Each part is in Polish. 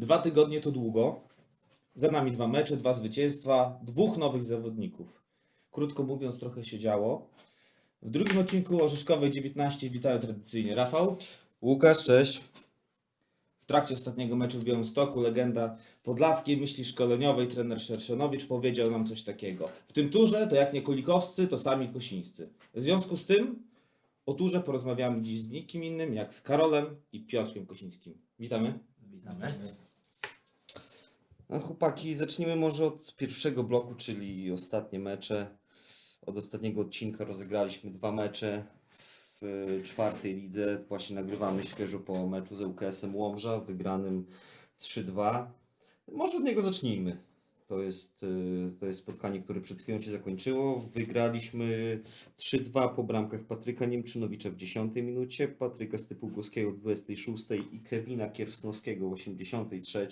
Dwa tygodnie to długo. Za nami dwa mecze, dwa zwycięstwa, dwóch nowych zawodników. Krótko mówiąc, trochę się działo. W drugim odcinku Orzeszkowej 19 witają tradycyjnie Rafał. Łukasz, cześć. W trakcie ostatniego meczu w Białymstoku legenda podlaskiej myśli szkoleniowej trener Szerszonowicz powiedział nam coś takiego. W tym turze to jak nie kulikowscy, to sami kosińscy. W związku z tym o turze porozmawiamy dziś z nikim innym jak z Karolem i Piotrkiem Kosińskim. Witamy. Witamy. Chłopaki, zacznijmy może od pierwszego bloku, czyli ostatnie mecze. Od ostatniego odcinka rozegraliśmy dwa mecze w czwartej lidze. Właśnie nagrywamy świeżo po meczu z ŁKS-em Łomża, wygranym 3-2. Może od niego zacznijmy. To jest, y, to jest spotkanie, które przed chwilą się zakończyło. Wygraliśmy 3-2 po bramkach Patryka Niemczynowicza w 10 minucie, Patryka Stypułgowskiego w 26 i Kevina Kiersnowskiego w 83.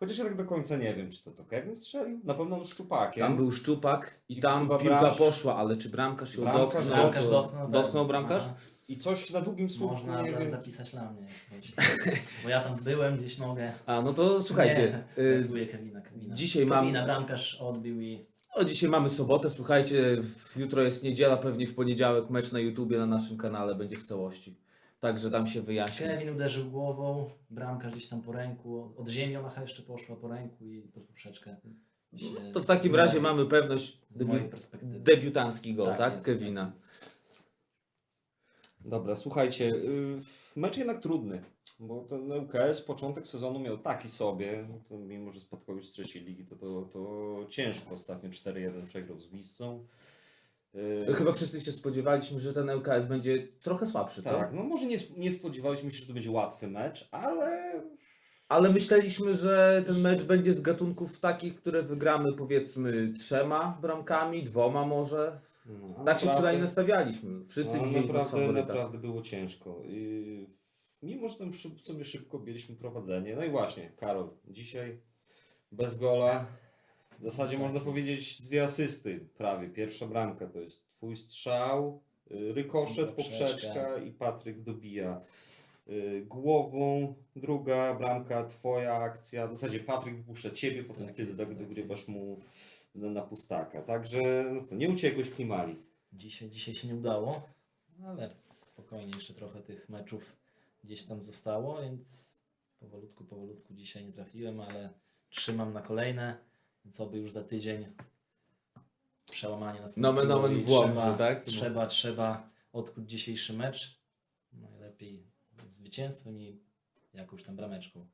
Chociaż ja tak do końca nie wiem, czy to, to Kevin strzelił. Na pewno on szczupakiem. Tam był szczupak i I tam piłka poszła, ale czy bramkarz ją Bramkarz dotknął? Bramkarz dotknął. Dotknął tak. bramkarz? Aha. I coś na długim słupku, Można nie za- wiem. zapisać dla mnie coś. Bo ja tam byłem, gdzieś mogę. A, no to słuchajcie, Nie, y, ratuję Kevina, Kevina. dzisiaj mam- Kevina bramkarz odbił i no dzisiaj mamy sobotę, słuchajcie, jutro jest niedziela, pewnie w poniedziałek mecz na YouTubie na naszym kanale będzie w całości. Także tam się wyjaśni. Kevin uderzył głową, bramkarz gdzieś tam po ręku, od ziemi ona jeszcze poszła po ręku i pod poprzeczkę. się- To w takim razie mamy pewność Z mojej debiu- perspektywy. debiutancki gol, tak? Tak jest, Kevina. tak jest. Dobra, słuchajcie, y, mecz jednak trudny, bo ten UKS początek sezonu miał taki sobie, no mimo że spotkał już z trzeciej ligi, to, to, to ciężko ostatnio 4-1 przegrał z Wissą. Y, Chyba wszyscy się spodziewaliśmy, że ten LKS będzie trochę słabszy, co? Tak, no może nie, nie spodziewaliśmy się, że to będzie łatwy mecz, ale Ale myśleliśmy, że ten mecz będzie z gatunków takich, które wygramy powiedzmy trzema bramkami, dwoma może. no, Tak się przynajmniej nastawialiśmy. Wszyscy no, widzieli naprawdę, naprawdę było ciężko. Y, mimo, że tam sobie szybko objęliśmy prowadzenie. No i właśnie, Karol, dzisiaj bez gola. W zasadzie Tak można jest. powiedzieć dwie asysty prawie. Pierwsza bramka to jest twój strzał, y, rykoszet, Poprzeczka. poprzeczka i Patryk dobija głową. Druga bramka, twoja akcja. W zasadzie Patryk wpuszcza ciebie, potem Tak ty jest, do- tak dogrywasz mu na, na pustaka. Także no nie uciekłeś klimali. Dzisiaj, dzisiaj się nie udało, ale spokojnie jeszcze trochę tych meczów gdzieś tam zostało, więc powolutku, powolutku dzisiaj nie trafiłem, ale trzymam na kolejne, więc oby już za tydzień przełamanie następnego Nomen omen i w Łomży, trzeba, tak? Trzeba, trzeba odkuć dzisiejszy mecz, zwycięstwem i jakąś tam brameczką.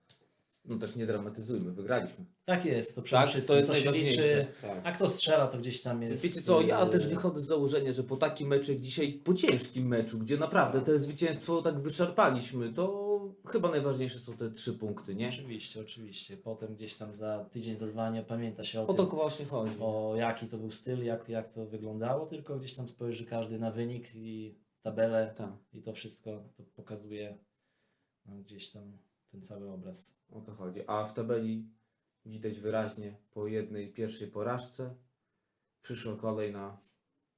No też nie dramatyzujmy, wygraliśmy. Tak jest, to przede Tak, wszystkim to jest to się najważniejsze. liczy, Tak. a kto strzela to gdzieś tam jest... Wiecie co, ja yy, też wychodzę z założenia, że po takim meczu jak dzisiaj, po ciężkim meczu, gdzie naprawdę te zwycięstwo tak wyszarpaliśmy, to chyba najważniejsze są te trzy punkty, nie? Oczywiście, oczywiście. Potem gdzieś tam za tydzień, za dwa nie pamięta się o O tym, to właśnie chodzi. o jaki to był styl, jak, jak to wyglądało, tylko gdzieś tam spojrzy każdy na wynik i tabelę Tak, i to wszystko to pokazuje nam gdzieś tam ten cały obraz. o to chodzi. A w tabeli widać wyraźnie po jednej pierwszej porażce przyszła kolej na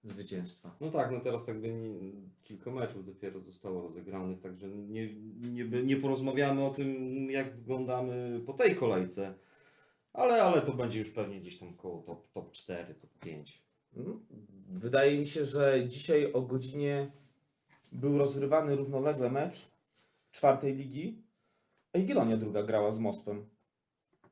zwycięstwa. No tak, no teraz tak by nie, kilka meczów dopiero zostało rozegranych, także nie, nie, nie porozmawiamy o tym, jak wyglądamy po tej kolejce, ale, ale to będzie już pewnie gdzieś tam koło top, top 4, top 5. Mm, Wydaje mi się, że dzisiaj o godzinie był rozgrywany równolegle mecz czwartej ligi. a Jagiellonia druga grała z Mospem.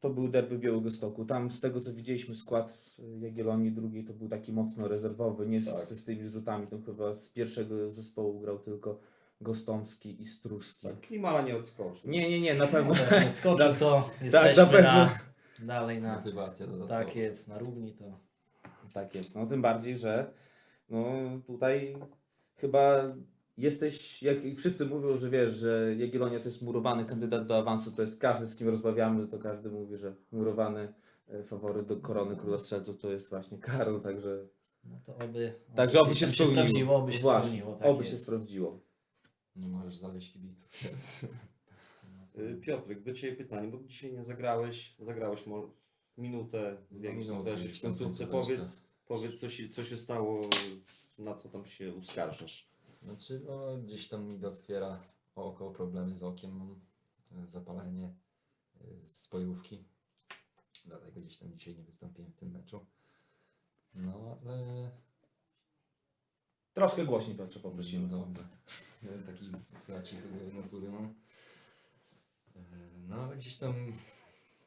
To był derby Białegostoku. Tam z tego co widzieliśmy skład Jagiellonii drugiej to był taki mocno rezerwowy, nie z, Tak. z tymi rzutami. Tam chyba z pierwszego zespołu grał tylko Gostomski i Struski. Tak, Klimala nie odskoczy. Nie, nie, nie, na pewno. Jak skoczył to na jesteśmy pewno. na, dalej na, Motywacja dodatkowa. tak jest, na równi to Tak jest, no tym bardziej, że no tutaj chyba jesteś, jak i wszyscy mówią, że wiesz, że Jagiellonia to jest murowany kandydat do awansu, to jest każdy z kim rozmawiamy, to każdy mówi, że murowany e, faworyt do korony króla strzelców to jest właśnie Karol, także, no to oby, także oby się spełniło. sprawdziło, oby się Właśnie, spełniło. Tak oby jest. się sprawdziło. Nie możesz zawieść kibiców teraz. Piotrek, do Ciebie pytanie, bo dzisiaj nie zagrałeś, zagrałeś mo- minutę, No, jak minutkę weszłeś w końcówce, powiedz, powiedz co, się, co się stało, na co tam się uskarżasz. Znaczy, no gdzieś tam mi doskwiera oko, problemy z okiem mam, e, zapalenie. E, z bojówki. Dlatego gdzieś tam dzisiaj nie wystąpiłem w tym meczu. No, ale... Troszkę głośniej Piotrze poprosimy. No, dobra. Taki flacik z natury mam. E, No, ale gdzieś tam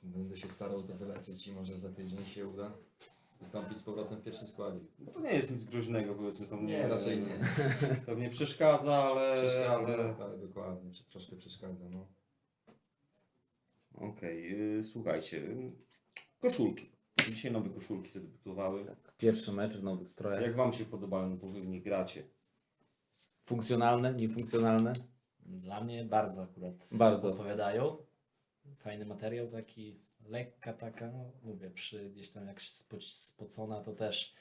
będę się starał to wyleczyć i może za tydzień się uda wystąpić z powrotem w pierwszym składzie. No to nie jest nic groźnego, powiedzmy to mnie. Nie, raczej nie. Pewnie przeszkadza, ale... Przeszkadza, ale... ale dokładnie, troszkę przeszkadza, no. Okej, y, słuchajcie. Koszulki. Dzisiaj nowe koszulki zadebiutowały. Pierwszy mecz w nowych strojach. Jak wam się podobają, no bo wy w nich gracie? Funkcjonalne, niefunkcjonalne? Dla mnie bardzo akurat Bardzo. odpowiadają. Fajny materiał taki, lekka taka, no mówię, przy gdzieś tam jak spo, spocona to też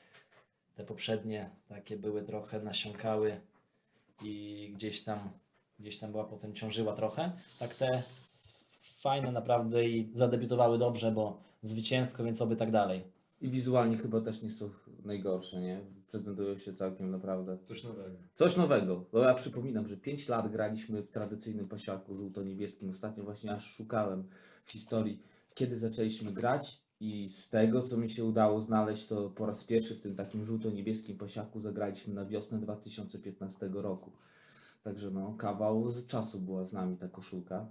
te poprzednie takie były trochę nasiąkały i gdzieś tam, gdzieś tam była potem ciążyła trochę. Tak te fajne naprawdę i zadebiutowały dobrze, bo zwycięsko, więc oby tak dalej. I wizualnie chyba też nie są najgorsze, nie? Prezentują się całkiem naprawdę. Coś nowego. Coś nowego. Bo ja przypominam, że 5 lat graliśmy w tradycyjnym pasiaku żółto-niebieskim. Ostatnio właśnie aż szukałem w historii, kiedy zaczęliśmy grać i z tego, co mi się udało znaleźć, to po raz pierwszy w tym takim żółto-niebieskim pasiaku zagraliśmy na wiosnę 2015 roku. Także no, kawał z czasu była z nami ta koszulka.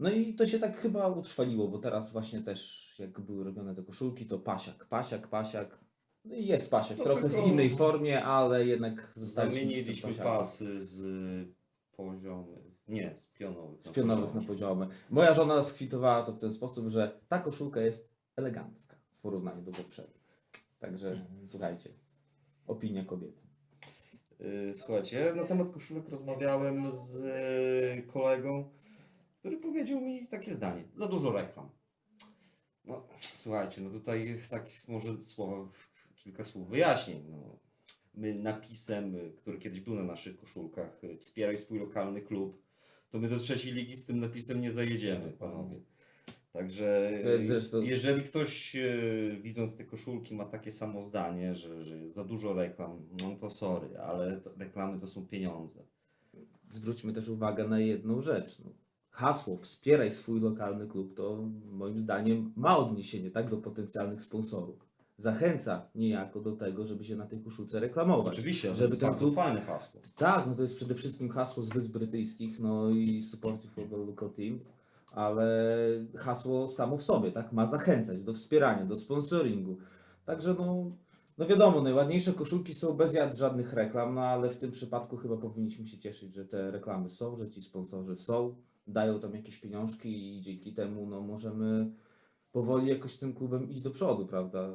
No i to się tak chyba utrwaliło, bo teraz właśnie też jak były robione te koszulki, to pasiak, pasiak, pasiak. No i jest pasiak, No trochę tylko- w innej formie, ale jednak zostaliśmy przy tym Zamieniliśmy pasiaku. pasy z poziomych, nie, z pionowych. Z pionowych na poziomy. Moja żona skwitowała to w ten sposób, że ta koszulka jest elegancka w porównaniu do poprzednich. Także Mhm. słuchajcie, opinia kobiety. Y, Słuchajcie, na temat koszulek rozmawiałem z y, kolegą, który powiedział mi takie zdanie. Za dużo reklam. No, słuchajcie, no tutaj tak może słowa, kilka słów wyjaśnień. No, my napisem, y, który kiedyś był na naszych koszulkach, y, wspieraj swój lokalny klub, to my do trzeciej ligi z tym napisem nie zajedziemy, panowie. Także Zresztą- jeżeli ktoś y, widząc te koszulki ma takie samo zdanie, że, że jest za dużo reklam, no to sorry, ale to, reklamy to są pieniądze. Zwróćmy też uwagę na jedną rzecz. No, hasło wspieraj swój lokalny klub to moim zdaniem ma odniesienie tak do potencjalnych sponsorów. Zachęca niejako do tego, żeby się na tej koszulce reklamować. Oczywiście, żeby ten bardzo klub fajne hasło. Tak, no to jest przede wszystkim hasło z Wysp Brytyjskich, no i Support you for the local team, ale hasło samo w sobie, tak, ma zachęcać do wspierania, do sponsoringu. Także no, no wiadomo, najładniejsze koszulki są bez jad żadnych reklam, no ale w tym przypadku chyba powinniśmy się cieszyć, że te reklamy są, że ci sponsorzy są, dają tam jakieś pieniążki i dzięki temu no możemy powoli jakoś z tym klubem iść do przodu, prawda?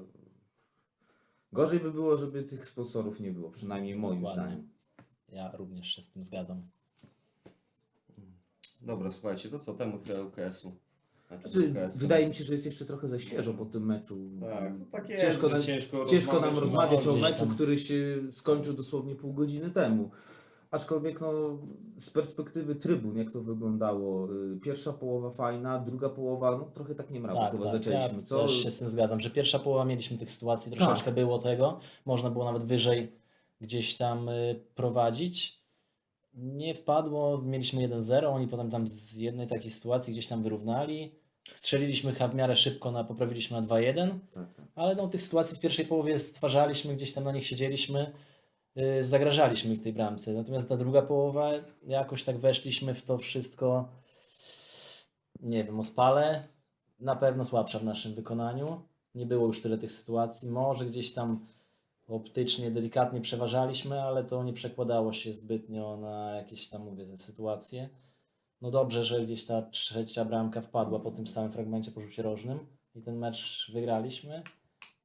Gorzej by było, żeby tych sponsorów nie było, przynajmniej moim Dokładnie. zdaniem. Ja również się z tym zgadzam. Dobra, słuchajcie, to co temat LKS-u? Znaczy, Znaczy, LKS-u. wydaje mi się, że jest jeszcze trochę za świeżo po tym meczu. Tak, to tak jest, ciężko, że nam, ciężko ciężko nam rozmawiać, rozmawiać o gdzieś meczu, tam. który się skończył dosłownie pół godziny temu. Aczkolwiek no, z perspektywy trybun, jak to wyglądało, y, pierwsza połowa fajna, druga połowa, no trochę tak nie mrawo chyba zaczęliśmy, ja co? też się z tym zgadzam, że pierwsza połowa mieliśmy tych sytuacji, troszeczkę Tak. było tego, można było nawet wyżej gdzieś tam y, prowadzić. Nie wpadło, mieliśmy 1-0, oni potem tam z jednej takiej sytuacji gdzieś tam wyrównali. Strzeliliśmy w miarę szybko, na, poprawiliśmy na 2-1, Tak, tak. ale no, tych sytuacji w pierwszej połowie stwarzaliśmy, gdzieś tam na nich siedzieliśmy, zagrażaliśmy ich tej bramce. Natomiast ta druga połowa, jakoś tak weszliśmy w to wszystko, nie wiem, ospale, na pewno słabsza w naszym wykonaniu. Nie było już tyle tych sytuacji. Może gdzieś tam optycznie, delikatnie przeważaliśmy, ale to nie przekładało się zbytnio na jakieś tam, mówię, sytuacje. No dobrze, że gdzieś ta trzecia bramka wpadła po tym stałym fragmencie po rzucie rożnym i ten mecz wygraliśmy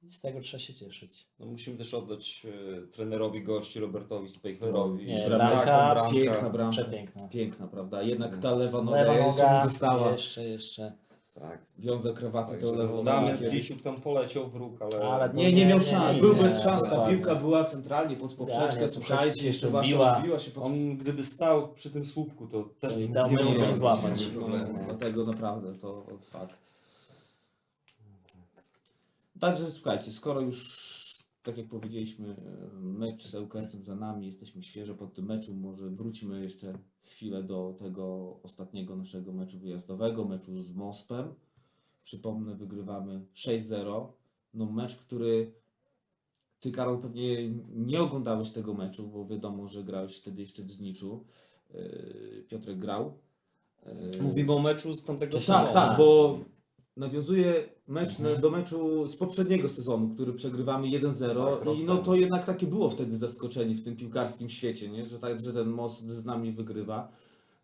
z tego trzeba się cieszyć. No, musimy też oddać e, trenerowi gości Robertowi Spejchlerowi. Nie, Taką bramka, Piękna bramka. Przepiękna. Piękna, prawda? Jednak ta lewa noga Lewa jeszcze noga, została. jeszcze, jeszcze. Tak. Wiąza krawaty Także tą lewą Damian nogą. Plisiuk tam poleciał w róg, ale... Ale to Nie, nie miał Nie, szans. nie, Był nie, bez szans. Ta dokładnie. piłka była centralnie pod poprzeczkę. Idealnie, Słuchajcie, jeszcze się wasza odbiła. odbiła się pod On gdyby stał przy tym słupku, to też To i by dał nie nie złapać. Nie dlatego naprawdę to fakt. Także słuchajcie, skoro już, tak jak powiedzieliśmy, mecz z ŁKS-em za nami, jesteśmy świeżo po tym meczu, może wróćmy jeszcze chwilę do tego ostatniego naszego meczu wyjazdowego, meczu z Mospem. przypomnę, wygrywamy 6-0. No mecz, który ty Karol pewnie nie oglądałeś tego meczu, bo wiadomo, że grałeś wtedy jeszcze w Zniczu. Yy, Piotrek grał. Yy, Mówimy o meczu z tamtego tak, tak, bo nawiązuje mecz Mhm. do meczu z poprzedniego sezonu, który przegrywamy 1-0 Tak, i no to jednak takie było wtedy zaskoczenie w tym piłkarskim świecie, nie? Że, tak, że ten most z nami wygrywa.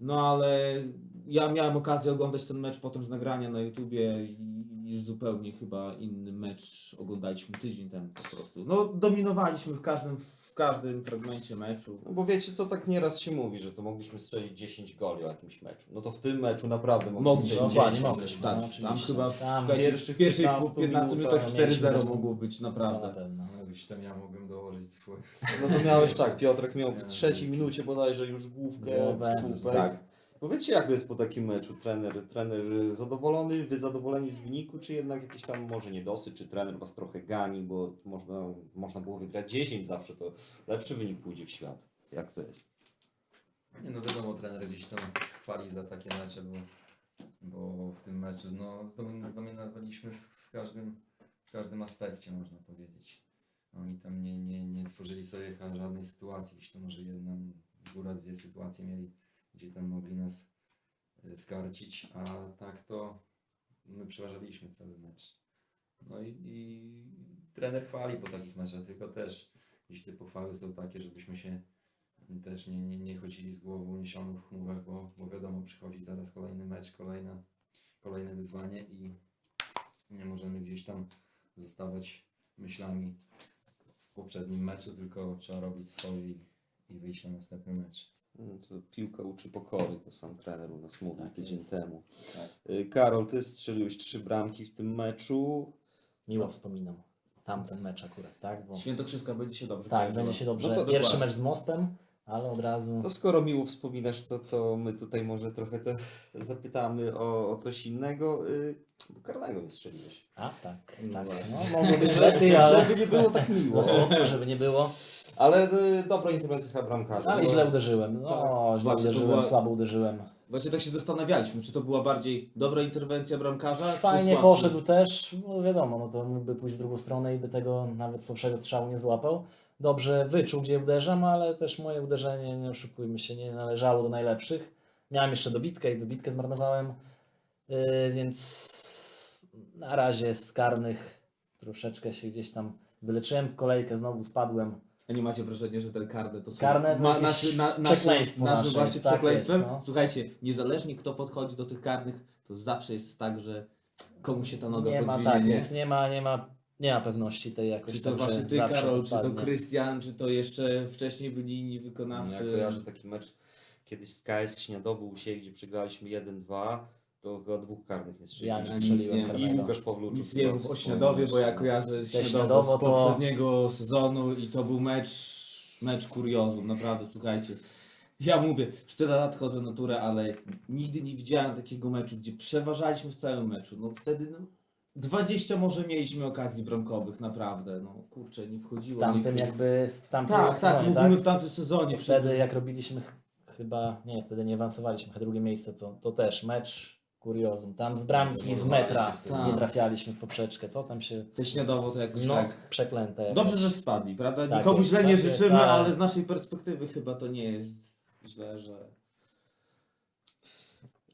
No ale ja miałem okazję oglądać ten mecz potem z nagrania na YouTubie i jest zupełnie chyba inny mecz oglądaliśmy tydzień temu po prostu. No dominowaliśmy w każdym, w każdym fragmencie meczu. No bo wiecie co, tak nieraz się mówi, że to mogliśmy strzelić 10 goli o jakimś meczu. No to w tym meczu naprawdę mogliśmy Mogliśmy, strzelić dokładnie, 10. mogliśmy. Tak, no, tam oczywiście. chyba w Tam słuchajcie, pierwszych w pierwszych 15 15 minutach minutach 4-0 mieliśmy- mogło być naprawdę. pewno. No, gdzieś tam ja mogłem dołożyć swój. No to miałeś tak, Piotrek miał w trzeciej minucie bodajże już główkę Głowę. w słupek. Tak. Powiedzcie jak to jest po takim meczu, trener, trener zadowolony, wy zadowoleni z wyniku, czy jednak jakiś tam może niedosyt, czy trener was trochę gani, bo można, można było wygrać 10 zawsze, to lepszy wynik pójdzie w świat. Jak to jest? Nie no wiadomo, trener gdzieś tam chwali za takie mecze, bo, bo w tym meczu no, zdomin- zdominowaliśmy w, każdym, w każdym aspekcie, można powiedzieć. Oni tam nie, nie, nie stworzyli sobie żadnej sytuacji, gdzieś to może jedną, góra dwie sytuacje mieli, gdzie tam mogli nas skarcić, a tak to my przeważaliśmy cały mecz. No i, i trener chwali po takich meczach, tylko też gdzieś te pochwały są takie, żebyśmy się też nie, nie, nie chodzili z głową uniesioną w chmurach, bo, bo wiadomo, przychodzi zaraz kolejny mecz, kolejne, kolejne wyzwanie i nie możemy gdzieś tam zostawać myślami w poprzednim meczu, tylko trzeba robić swoje i, i wyjść na następny mecz. No to piłka uczy pokory, to sam trener u nas mówił Tak tydzień jest. temu. Tak. Y, Karol, ty strzeliłeś trzy bramki w tym meczu. Miło wspominam. Tamten mecz akurat, tak? Bo, Świętokrzyska będzie się dobrze tak, będzie się dobrze. No Pierwszy dokładnie. mecz z Mostem, ale od razu... To skoro miło wspominasz, to, to my tutaj może trochę te zapytamy o, o coś innego. Y, bo karnego nie strzeliłeś. A, tak, No tak. No, mogło być lepiej, ale... Żeby nie było tak miło. No żeby nie było. Ale y, dobra interwencja chyba bramkarza. Ale No, źle uderzyłem. No, źle Właśnie, to uderzyłem, była- słabo uderzyłem. Właśnie tak się zastanawialiśmy, czy to była bardziej dobra interwencja bramkarza, czy Fajnie poszedł też, bo wiadomo, no to mógłby pójść w drugą stronę i by tego nawet słabszego strzału nie złapał. Dobrze wyczuł, gdzie uderzam, ale też moje uderzenie, nie oszukujmy się, nie należało do najlepszych. Miałem jeszcze dobitkę i dobitkę zmarnowałem, yy, więc na razie z karnych troszeczkę się gdzieś tam wyleczyłem w kolejkę, znowu spadłem. A nie macie wrażenia, że ten karne to są Karne to ma, naszy, na, przekleństwo naszym nasze właśnie tak przekleństwem? jest, no. Słuchajcie, niezależnie kto podchodzi do tych karnych, to zawsze jest tak, że komuś się ta noga Nie ma podwinie, tak, nie? więc nie ma, nie ma, nie ma pewności tej jakoś Czy to tak, że właśnie ty, zawsze Karol, czy to odpadnie. Krystian, czy to jeszcze wcześniej byli inni Ja wykonawcy? kojarzę taki mecz kiedyś z KS Śniadowo u siebie, gdzie przegraliśmy 1-2, to chyba dwóch karnych nie Ja nie strzeliśmy. nic nie- strzeliłem i karnego. Łukasz Pawluczuk. Nic nie mów o Śniadowie, bo ja że- kojarzę Śniadowo Śniadowo z to- poprzedniego sezonu i to był mecz, mecz kuriozum, naprawdę, słuchajcie. Ja mówię, 4 lat chodzę na turę, ale nigdy nie widziałem takiego meczu, gdzie przeważaliśmy w całym meczu. No wtedy no, 20 może mieliśmy okazji bramkowych, naprawdę. No kurczę, nie wchodziło. W tamtym nie jakby, w tamtym Tak, tak, sezonie, mówimy tak? w tamtym sezonie. Wtedy jak robiliśmy ch- chyba, nie, wtedy nie awansowaliśmy, chyba drugie miejsce, co, to też mecz kuriozum. Tam z bramki, z metra nie Tak. trafialiśmy w poprzeczkę, co tam się, Te Śniadowo to jakoś no, tak... przeklęte. jakoś. Dobrze, że spadli, prawda? Tak Nikomu jest, źle tak nie jest, życzymy, ale z naszej perspektywy chyba to nie jest źle, że...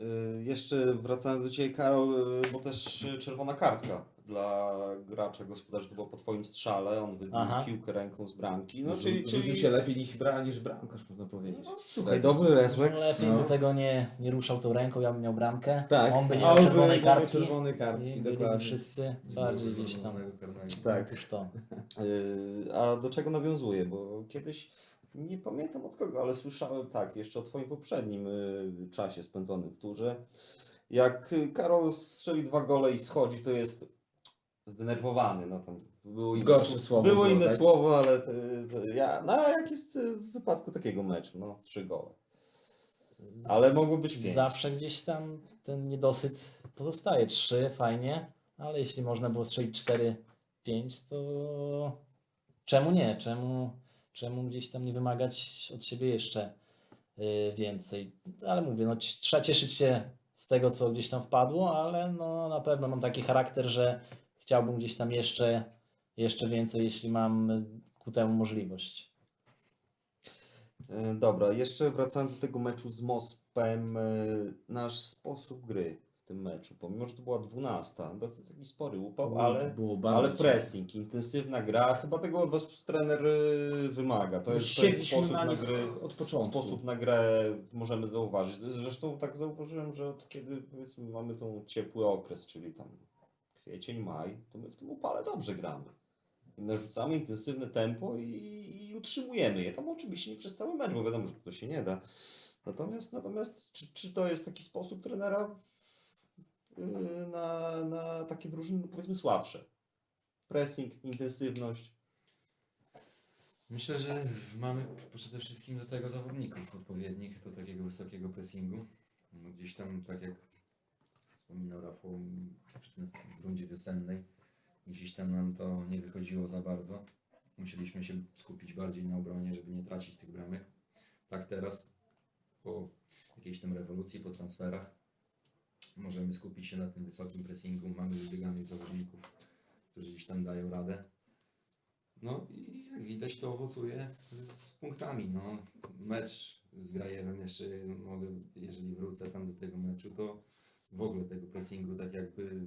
Y, Jeszcze wracając do Ciebie, Karol, y, bo też czerwona kartka dla gracza gospodarza, to było po Twoim strzale, on wybił Aha. piłkę ręką z bramki. No, Rzu- czyli, Rzucił czyli... się lepiej niż, bra, niż bramkarz, można powiedzieć. No, słuchaj, dobry refleks. Lepiej no. by tego nie, nie ruszał tą ręką, ja bym miał bramkę. Tak, On by nie miał on by czerwonej kartki. czerwonej kartki, I dokładnie. wszyscy Nie bardziej gdzieś tam. Tak. Już to. Y, A do czego nawiązuję? Bo kiedyś, nie pamiętam od kogo, ale słyszałem tak, jeszcze o Twoim poprzednim y, czasie spędzonym w turze. Jak y, Karol strzeli dwa gole i schodzi, to jest zdenerwowany. No tam było inne, Gorsze sł- słowo Było było, inne tak? słowo, ale to ja, no jak jest y, w wypadku takiego meczu? No, trzy gole. Ale mogło być pięć. Zawsze gdzieś tam ten niedosyt pozostaje. Trzy, fajnie, ale jeśli można było strzelić cztery, pięć, to czemu nie? Czemu, czemu gdzieś tam nie wymagać od siebie jeszcze y, więcej? Ale mówię, no trzeba cieszyć się z tego, co gdzieś tam wpadło, ale no na pewno mam taki charakter, że chciałbym gdzieś tam jeszcze, jeszcze więcej, jeśli mam ku temu możliwość. E, Dobra, jeszcze wracając do tego meczu z Mospem, e, nasz sposób gry tym meczu, pomimo że to była 12, to taki spory upał, ale, było ale pressing, intensywna gra, chyba tego od Was trener e, wymaga. To jest, to jest sposób na na gry, od początku. sposób na grę możemy zauważyć. Zresztą tak zauważyłem, że od kiedy powiedzmy mamy tą ciepły okres, czyli tam kwiecień, maj, to my w tym upale dobrze gramy. Narzucamy intensywne tempo i, i utrzymujemy je. Tam oczywiście nie przez cały mecz, bo wiadomo, że to się nie da. Natomiast, natomiast czy, czy to jest taki sposób trenera na, na takie drużyny, powiedzmy, słabsze? Pressing, intensywność. Myślę, że mamy przede wszystkim do tego zawodników odpowiednich, do takiego wysokiego pressingu. No gdzieś tam, tak jak wspominał Rafał, w rundzie wiosennej, gdzieś tam nam to nie wychodziło za bardzo. Musieliśmy się skupić bardziej na obronie, żeby nie tracić tych bramek. Tak teraz, po jakiejś tam rewolucji, po transferach, możemy skupić się na tym wysokim pressingu. Mamy wybieganych zawodników, którzy gdzieś tam dają radę. No i jak widać to owocuje z punktami. No, mecz z Grajewem jeszcze mogę, jeżeli wrócę tam do tego meczu, to w ogóle tego pressingu tak jakby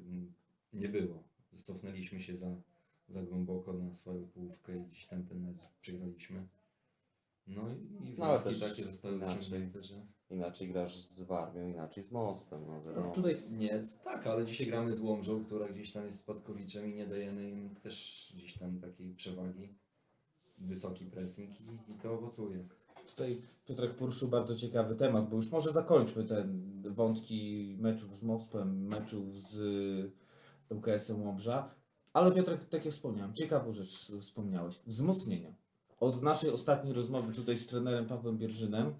nie było. Cofnęliśmy się za, za głęboko na swoją połówkę i gdzieś tam ten mecz przegraliśmy. No i No, ale wnioski też takie zostały wyciągnięte, że Inaczej grasz z Warmią, inaczej z Mospem. No, wiadomo. No, tutaj nie, tak, ale dzisiaj gramy z Łomżą, która gdzieś tam jest spadkowiczem i nie dajemy im też gdzieś tam takiej przewagi. Wysoki pressing i, i to owocuje. Tutaj Piotrek poruszył bardzo ciekawy temat, bo już może zakończmy te wątki meczów z Mospem, meczów z ŁKS-em Łobrza. Ale Piotrek, tak jak wspomniałem, ciekawą rzecz wspomniałeś. Wzmocnienia. Od naszej ostatniej rozmowy tutaj z trenerem Pawłem Bierżynem,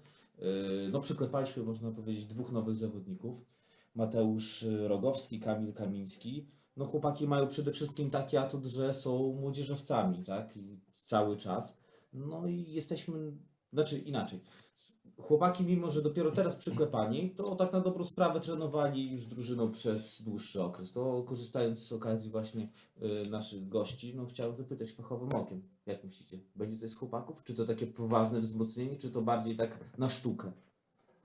no przyklepaliśmy, można powiedzieć, dwóch nowych zawodników. Mateusz y, Rogowski, Kamil Kamiński. No chłopaki mają przede wszystkim taki atut, że są młodzieżowcami, tak? I cały czas. No i jesteśmy, znaczy inaczej. Chłopaki, mimo że dopiero teraz przyklepani, to tak na dobrą sprawę trenowali już z drużyną przez dłuższy okres. To korzystając z okazji właśnie y, naszych gości, no chciałem zapytać fachowym okiem, jak myślicie, będzie coś z chłopaków? Czy to takie poważne wzmocnienie, czy to bardziej tak na sztukę?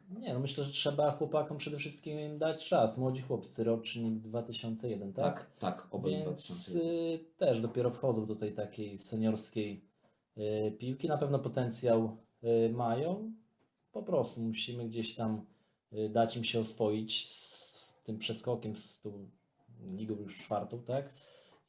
Nie, no myślę, że trzeba chłopakom przede wszystkim dać czas. Młodzi chłopcy, rocznik 2001, tak? Tak, tak, obaj Więc 2000. y, też dopiero wchodzą do tej takiej seniorskiej y, piłki. Na pewno potencjał mają. Po prostu musimy gdzieś tam y, dać im się oswoić z tym przeskokiem z tą ligą już czwartą, tak?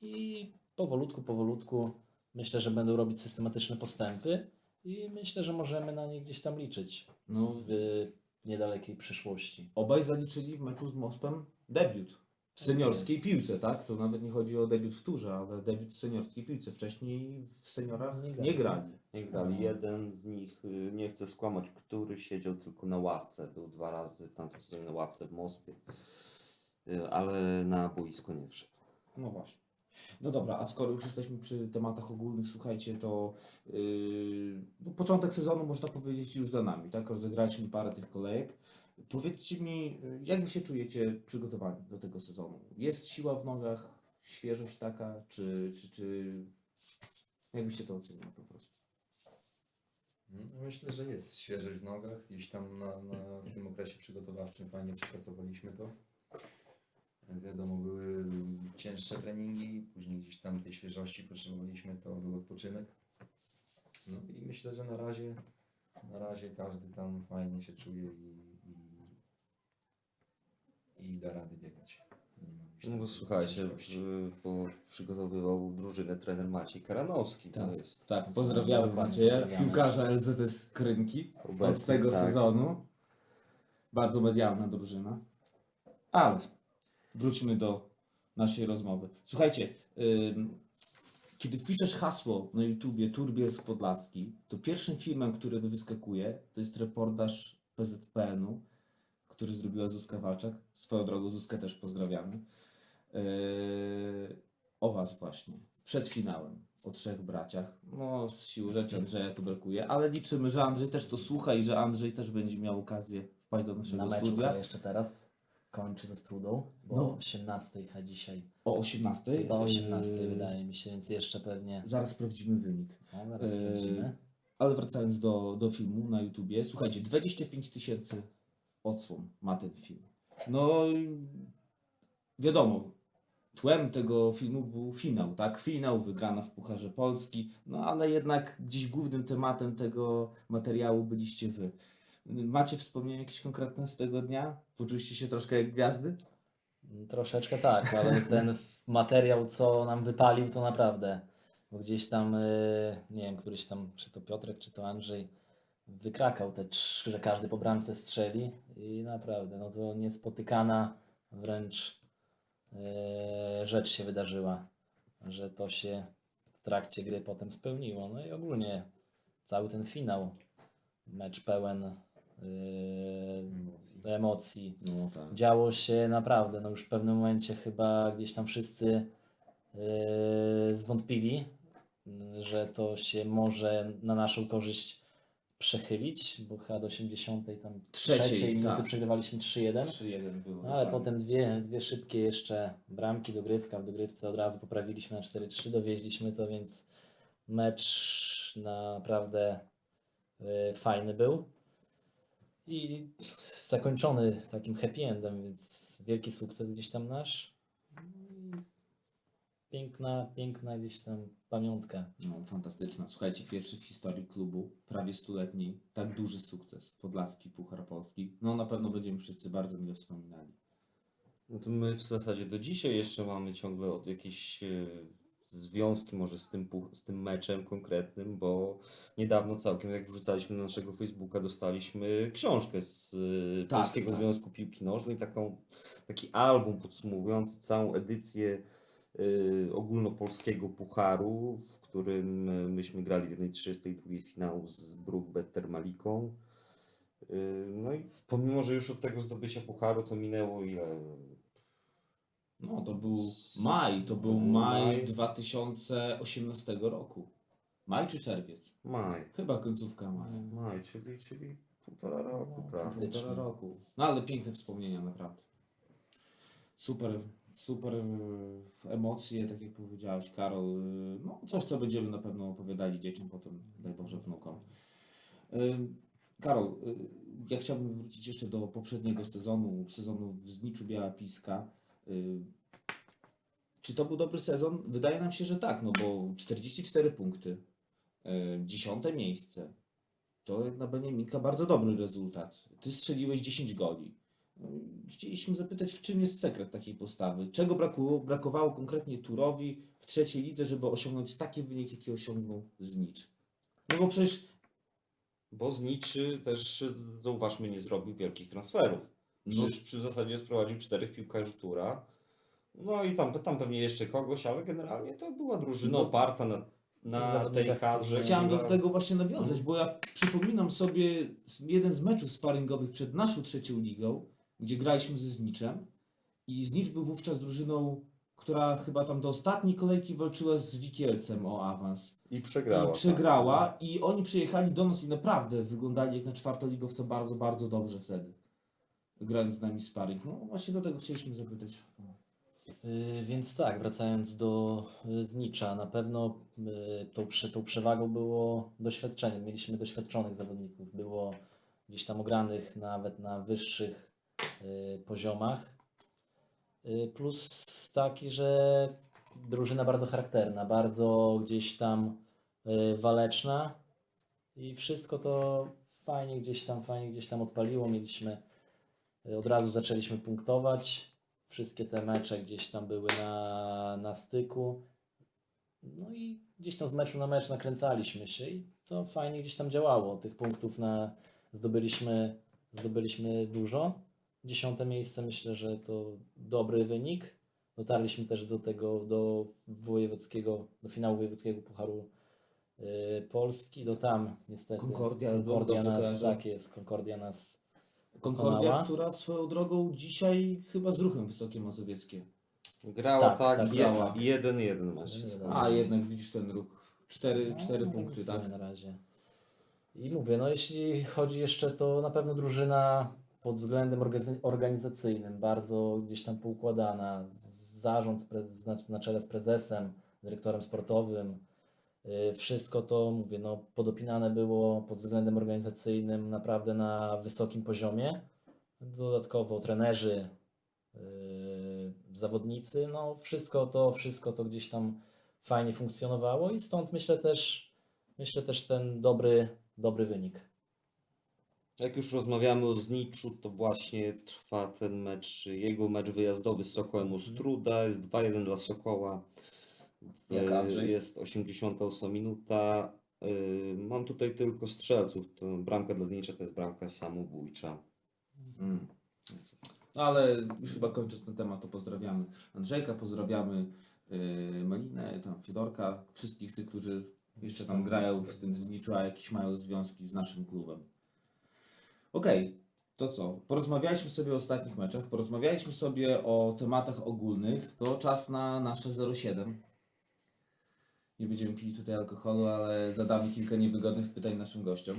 I powolutku, powolutku myślę, że będą robić systematyczne postępy i myślę, że możemy na nie gdzieś tam liczyć No, w niedalekiej przyszłości. obaj zaliczyli w meczu z Mospem debiut w seniorskiej piłce, tak? To nawet nie chodzi o debiut w turze, ale debiut w seniorskiej piłce. Wcześniej w seniorach Nie nie grali. grali. Nie grali. Jeden z nich, y, nie chcę skłamać, który siedział tylko na ławce. Był dwa razy w tamtym sezonie na ławce w Mospie, Y, ale na boisko nie wszedł. No właśnie. No dobra, a skoro już jesteśmy przy tematach ogólnych, słuchajcie, to yy, początek sezonu można powiedzieć już za nami, tak? Rozegraliśmy parę tych kolejek. Powiedzcie mi, jak wy się czujecie przygotowani do tego sezonu? Jest siła w nogach, świeżość taka, czy, czy, czy jak byście to ocenili po prostu? No, Myślę, że jest świeżość w nogach. Gdzieś tam na, na, w tym okresie przygotowawczym fajnie przepracowaliśmy to. Wiadomo, były cięższe treningi, później gdzieś tam tej świeżości potrzebowaliśmy, to był odpoczynek. No i myślę, że na razie, na razie każdy tam fajnie się czuje i, i, da rady biegać. No bo słuchajcie, y, bo przygotowywał drużynę trener Maciej Karanowski. To Tak, jest tak, pozdrawiamy Macieja, piłkarza LZS Krynki od Obecny, tego tak. sezonu. Bardzo medialna drużyna. Ale wróćmy do naszej rozmowy. Słuchajcie, ym, kiedy wpiszesz hasło na YouTubie Turbielsk Podlaski, to pierwszym filmem, który wyskakuje, to jest reportaż PZPN-u, który zrobiła Zuzka Walczak. Swoją drogą Zuzkę też pozdrawiamy. Yy, o Was właśnie, przed finałem, o trzech braciach. No, z siły rzeczy Andrzeja tu brakuje, ale liczymy, że Andrzej też to słucha i że Andrzej też będzie miał okazję wpaść do Na naszego meczu studia. chyba jeszcze teraz. kończy ze Strudą, bo No. o 18 a dzisiaj. O 18. Chyba o 18 Yy, wydaje mi się, więc jeszcze pewnie. Zaraz sprawdzimy wynik. No, zaraz Yy, sprawdzimy. Ale wracając do, do filmu na YouTubie, słuchajcie, 25 tysięcy odsłon ma ten film. No, wiadomo, tłem tego filmu był finał, tak? Finał, wygrana w Pucharze Polski, no ale jednak gdzieś głównym tematem tego materiału byliście wy. Macie wspomnienia jakieś konkretne z tego dnia? Poczuliście się troszkę jak gwiazdy? Troszeczkę tak, ale ten materiał, co nam wypalił, to naprawdę. Bo gdzieś tam, yy, nie wiem, któryś tam, czy to Piotrek, czy to Andrzej, wykrakał te trzy, że każdy po bramce strzeli i naprawdę, no to niespotykana wręcz yy, rzecz się wydarzyła, że to się w trakcie gry potem spełniło. No i ogólnie cały ten finał, mecz pełen yy, emocji No tak. działo się naprawdę, no już w pewnym momencie chyba gdzieś tam wszyscy yy, zwątpili, że to się może na naszą korzyść przechylić, bo chyba do 80 tam Trzeciej, trzeciej minuty tak. przegrywaliśmy 3-1. 3-1 było. No, ale dokładnie. potem dwie, dwie szybkie jeszcze bramki, dogrywka, w dogrywce od razu poprawiliśmy na 4-3, dowieźliśmy to, więc mecz naprawdę y, fajny był. I zakończony takim happy endem, więc wielki sukces gdzieś tam nasz. Piękna, piękna gdzieś tam pamiątka. No, fantastyczna. Słuchajcie, pierwszy w historii klubu, prawie stuletni, tak duży sukces. Podlaski, Puchar Polski. No na pewno będziemy wszyscy bardzo mile wspominali. No to my w zasadzie do dzisiaj jeszcze mamy ciągle od jakieś e, związki może z tym, z tym meczem konkretnym, bo niedawno całkiem jak wrzucaliśmy na naszego Facebooka dostaliśmy książkę z e, Tak, Polskiego tak. Związku Piłki Nożnej, taką, taki album podsumowujący całą edycję ogólnopolskiego pucharu, w którym e, myśmy grali w jednej 32 finału z Brookbet Termaliką. E, No i pomimo, że już od tego zdobycia pucharu to minęło ile? No to był maj, to był był maj maj. 2018 roku. Maj czy czerwiec? Maj. Chyba końcówka maja. Maj, czyli, czyli półtora roku, No, prawda? Półtora roku. No ale piękne wspomnienia, naprawdę. Super, super e, emocje, tak jak powiedziałeś, Karol. e, No, coś, co będziemy na pewno opowiadali dzieciom, potem, daj Boże, wnukom. E, Karol, ja chciałbym wrócić jeszcze do poprzedniego sezonu, sezonu w Zniczu Biała Piska. Czy to był dobry sezon? Wydaje nam się, że tak, no bo 44 punkty, dziesiąte miejsce. To jak na Beniaminka bardzo dobry rezultat. Ty strzeliłeś 10 goli. No Chcieliśmy zapytać, w czym jest sekret takiej postawy? Czego brakowało, brakowało konkretnie Turowi w trzeciej lidze, żeby osiągnąć taki wynik, jaki osiągnął Znicz? No bo przecież Bo Zniczy też, zauważmy, nie zrobił wielkich transferów. No. Przecież przy zasadzie sprowadził czterech piłkarzy Tura. No i tam, tam pewnie jeszcze kogoś, ale generalnie to była drużyna No. oparta na, na tej Zawodnikach, kadrze. chciałem do tego właśnie nawiązać, bo ja przypominam sobie jeden z meczów sparingowych przed naszą trzecią ligą, gdzie graliśmy ze Zniczem i Znicz był wówczas drużyną, która chyba tam do ostatniej kolejki walczyła z Wikielcem o awans. I przegrała. I przegrała i oni przyjechali do nas i naprawdę wyglądali jak na czwartoligowca bardzo, bardzo dobrze wtedy. Grając z nami sparring. No właśnie do tego chcieliśmy zapytać. Yy, Więc tak, wracając do y, Znicza, na pewno y, tą, tą przewagą było doświadczenie. Mieliśmy doświadczonych zawodników, było gdzieś tam ogranych nawet na wyższych poziomach. Y, Plus taki, że drużyna bardzo charakterna, bardzo gdzieś tam y, waleczna i wszystko to fajnie gdzieś tam, fajnie gdzieś tam odpaliło. Mieliśmy, y, od razu zaczęliśmy punktować. Wszystkie te mecze gdzieś tam były na, na styku. No i gdzieś tam z meczu na mecz nakręcaliśmy się i to fajnie gdzieś tam działało. Tych punktów na, zdobyliśmy, zdobyliśmy dużo. Dziesiąte miejsce myślę, że to dobry wynik. Dotarliśmy też do tego, do wojewódzkiego, do finału wojewódzkiego Pucharu y, Polski. Do tam niestety Concordia, Concordia nas, tak jest, Concordia nas Concordia, Pokonała. która swoją drogą dzisiaj chyba z ruchem Wysokie Mazowieckie. Grała Tak, tak, tak, grała. jeden, jeden Jeden, skończył. A jednak widzisz ten ruch. Cztery, cztery no, punkty, w tak? na razie. I mówię, no jeśli chodzi jeszcze, to na pewno drużyna pod względem organizacyjnym bardzo gdzieś tam poukładana. Zarząd na czele z prezesem, dyrektorem sportowym. Y, Wszystko to, mówię, no, podopinane było pod względem organizacyjnym naprawdę na wysokim poziomie. Dodatkowo trenerzy, yy, zawodnicy, no wszystko to, wszystko to gdzieś tam fajnie funkcjonowało i stąd myślę też, myślę też ten dobry, dobry wynik. Jak już rozmawiamy o Zniczu, to właśnie trwa ten mecz, jego mecz wyjazdowy z Sokołem Ostruda, jest 2-1 dla Sokoła. Jak Andrzej? Jest 88 minuta. E, Mam tutaj tylko strzelców. To bramka dla Znicza to jest bramka samobójcza. Mm. No ale już chyba kończąc ten temat, to pozdrawiamy Andrzejka, pozdrawiamy yy, Malinę, tam Fiedorka, wszystkich tych, którzy jeszcze tam grają w tym zniczu, a jakieś mają związki z naszym klubem. Okej, to co? Porozmawialiśmy sobie o ostatnich meczach, porozmawialiśmy sobie o tematach ogólnych, to czas na nasze 07. Nie będziemy pili tutaj alkoholu, ale zadamy kilka niewygodnych pytań naszym gościom.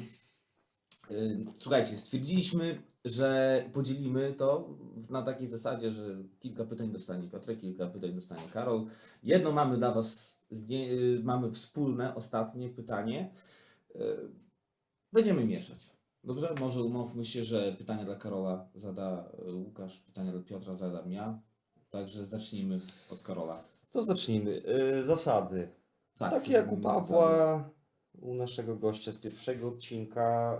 Yy, Słuchajcie, stwierdziliśmy, że podzielimy to na takiej zasadzie, że kilka pytań dostanie Piotr, kilka pytań dostanie Karol. Jedno mamy dla Was, yy, mamy wspólne, ostatnie pytanie. Yy, Będziemy mieszać. Dobrze? Może umówmy się, że pytanie dla Karola zada yy, Łukasz, pytanie dla Piotra zadam ja. Także zacznijmy od Karola. To zacznijmy. E, Zasady. Tak, Takie jak u. Pawła, u naszego gościa z pierwszego odcinka.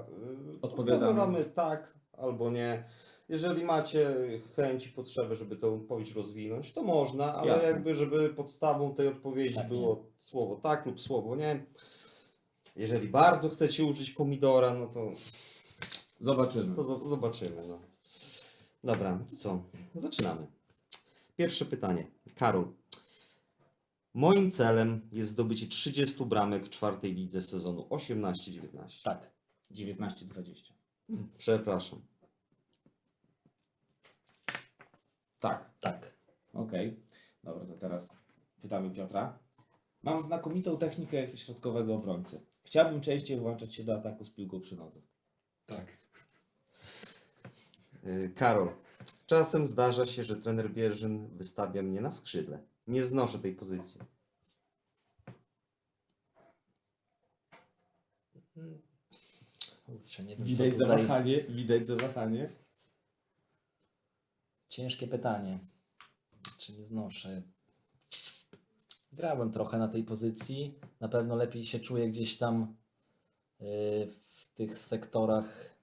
y, Odpowiadamy. Odpowiadamy tak albo nie. Jeżeli macie chęć i potrzebę, żeby tę odpowiedź rozwinąć, to można, ale Jasne. jakby, żeby podstawą tej odpowiedzi Tak, było słowo tak lub słowo nie. Jeżeli bardzo chcecie użyć pomidora, no to, Zobaczymy. to zo- zobaczymy. No. Dobra, to co? Zaczynamy. Pierwsze pytanie. Karol. Moim celem jest zdobycie 30 bramek w czwartej lidze sezonu 18-19. Tak, 19-20. Przepraszam. Tak. tak. Okej, dobra, to teraz pytamy Piotra. Mam znakomitą technikę środkowego obrońcy. Chciałbym częściej włączać się do ataku z piłką przy nodze. Tak. Y, Karol. Czasem zdarza się, że trener Bierzyn wystawia mnie na skrzydle. Nie znoszę tej pozycji. Kurczę, nie wiem, Widać tutaj... zawahanie, widać zawahanie. Ciężkie pytanie. Czy nie znoszę? Grałem trochę na tej pozycji. Na pewno lepiej się czuję gdzieś tam y, w tych sektorach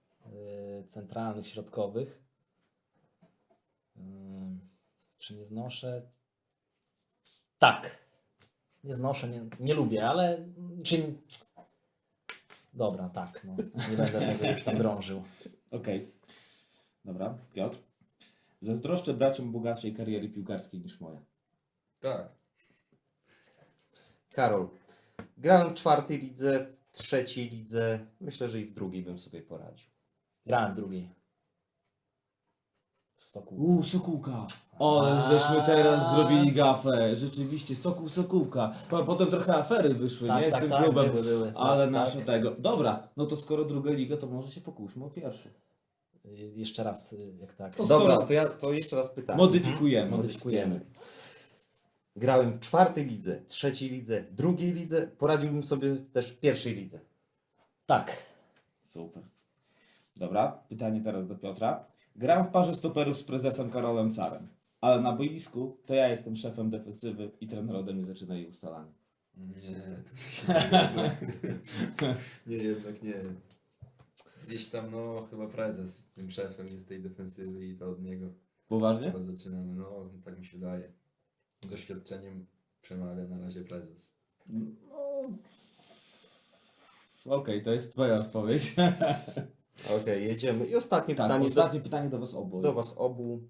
centralnych, środkowych. Czy nie znoszę? Tak. Nie znoszę, nie, nie lubię, ale czy... Dobra, tak. No. Nie będę tego już tam drążył. Okej, dobra, Piotr. Zazdroszczę braciom bogatszej kariery piłkarskiej niż moja. Tak. Karol. Grałem w czwartej lidze, w trzeciej lidze. Myślę, że i w drugiej bym sobie poradził. Grałem w drugiej. W Sokół. Uuu, Sokółka! O, żeśmy teraz zrobili gafę. Rzeczywiście, Sokół, Sokółka. Po- Potem trochę afery wyszły, Tak, nie? Z tak, tym tak, klubem. były, były. Ale Tak, nasze tak. tego. Dobra, no to skoro druga liga, to może się pokuśmy o pierwszą. Y, Jeszcze raz, y, jak tak. To Dobra, skoro- to ja to jeszcze raz pytanie. Modyfikujemy. Modyfikujemy. Grałem w czwartej lidze, trzeciej lidze, drugiej lidze. Poradziłbym sobie też w pierwszej lidze. Tak. Super. Dobra, pytanie teraz do Piotra. Gram w parze stoperów z prezesem Karolem Carem, ale na boisku to ja jestem szefem defensywy i trener ode mnie zaczyna jej ustalanie. Nie, to się nie jednak nie. Gdzieś tam, no, chyba prezes tym szefem jest tej defensywy i to od niego Poważnie? chyba zaczynamy. No, tak mi się wydaje. Doświadczeniem przemawia na razie prezes. No... Okej, to jest twoja odpowiedź. Okej, jedziemy. I ostatnie tak, pytanie ostatnie pytanie do was obu. do, do Was obu.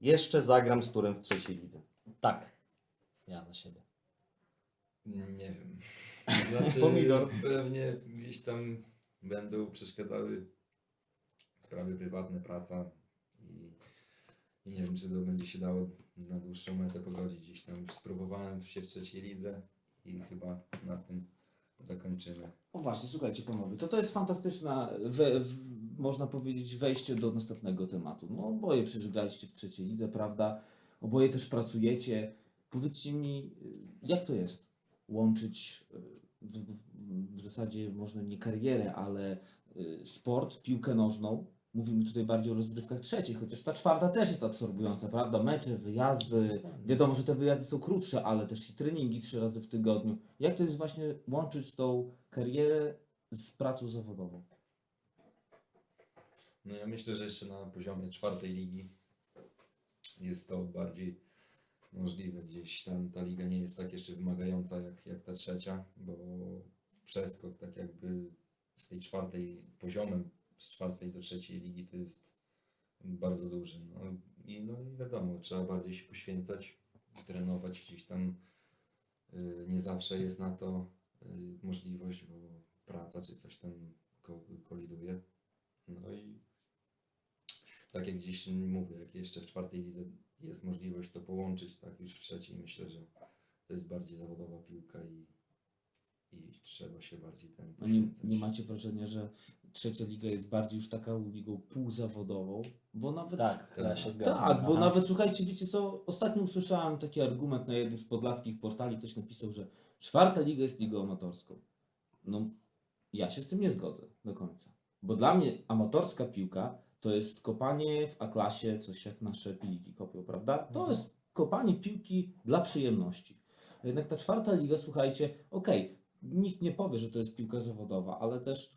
Jeszcze zagram z turem w trzeciej lidze. Tak. Ja na siebie. Nie wiem. Znaczy, Pomidor. Pewnie gdzieś tam będą przeszkadzały sprawy prywatne, praca i, i nie wiem, czy to będzie się dało na dłuższą metę pogodzić. Gdzieś tam już spróbowałem się w trzeciej lidze i chyba na tym zakończymy. O właśnie, słuchajcie panowie, to to jest fantastyczna, we, w, można powiedzieć, wejście do następnego tematu. No oboje przecież graliście w trzeciej lidze, prawda? Oboje też pracujecie. Powiedzcie mi, jak to jest łączyć y, w, w, w zasadzie można nie karierę, ale y, sport, piłkę nożną. Mówimy tutaj bardziej o rozgrywkach trzecich, chociaż ta czwarta też jest absorbująca, prawda? Mecze, wyjazdy. Wiadomo, że te wyjazdy są krótsze, ale też i treningi trzy razy w tygodniu. Jak to jest właśnie łączyć tą karierę z pracą zawodową? No ja myślę, że jeszcze na poziomie czwartej ligi jest to bardziej możliwe. Gdzieś tam ta liga nie jest tak jeszcze wymagająca jak, jak ta trzecia, bo przeskok tak jakby z tej czwartej poziomem z czwartej do trzeciej ligi to jest bardzo duży. No i, no i wiadomo, trzeba bardziej się poświęcać, trenować gdzieś tam. y, Nie zawsze jest na to y, możliwość, bo praca czy coś tam ko- koliduje. No i tak jak gdzieś mówię, jak jeszcze w czwartej lidze jest możliwość to połączyć, tak już w trzeciej myślę, że to jest bardziej zawodowa piłka i, i trzeba się bardziej temu nie, poświęcać. nie macie wrażenia, że trzecia liga jest bardziej już taką ligą półzawodową? Bo nawet Tak, ja się zgadzam. Tak, bo Aha. nawet słuchajcie, wiecie co, ostatnio usłyszałem taki argument na jednym z podlaskich portali, ktoś napisał, że czwarta liga jest ligą amatorską. No, ja się z tym nie zgodzę do końca. Bo dla mnie amatorska piłka to jest kopanie w A-klasie, coś jak nasze piliki kopią, prawda? To Mhm. jest kopanie piłki dla przyjemności. A Jednak ta czwarta liga, słuchajcie, okej, nikt nie powie, że to jest piłka zawodowa, ale też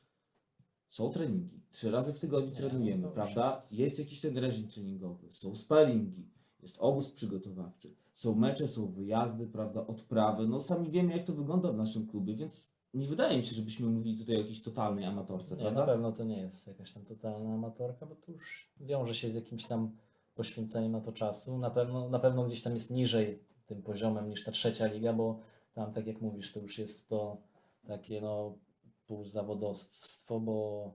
są treningi. Trzy razy w tygodniu Nie, trenujemy, no to prawda? jest- Jest jakiś ten reżim treningowy, są sparingi, jest obóz przygotowawczy, są mecze, są wyjazdy, prawda, odprawy. No sami wiemy, jak to wygląda w naszym klubie, więc nie wydaje mi się, żebyśmy mówili tutaj o jakiejś totalnej amatorce, Nie, na prawda? pewno to nie jest jakaś tam totalna amatorka, bo to już wiąże się z jakimś tam poświęceniem na to czasu. Na pewno, na pewno gdzieś tam jest niżej tym poziomem niż ta trzecia liga, bo tam, tak jak mówisz, to już jest to takie no półzawodowstwo, bo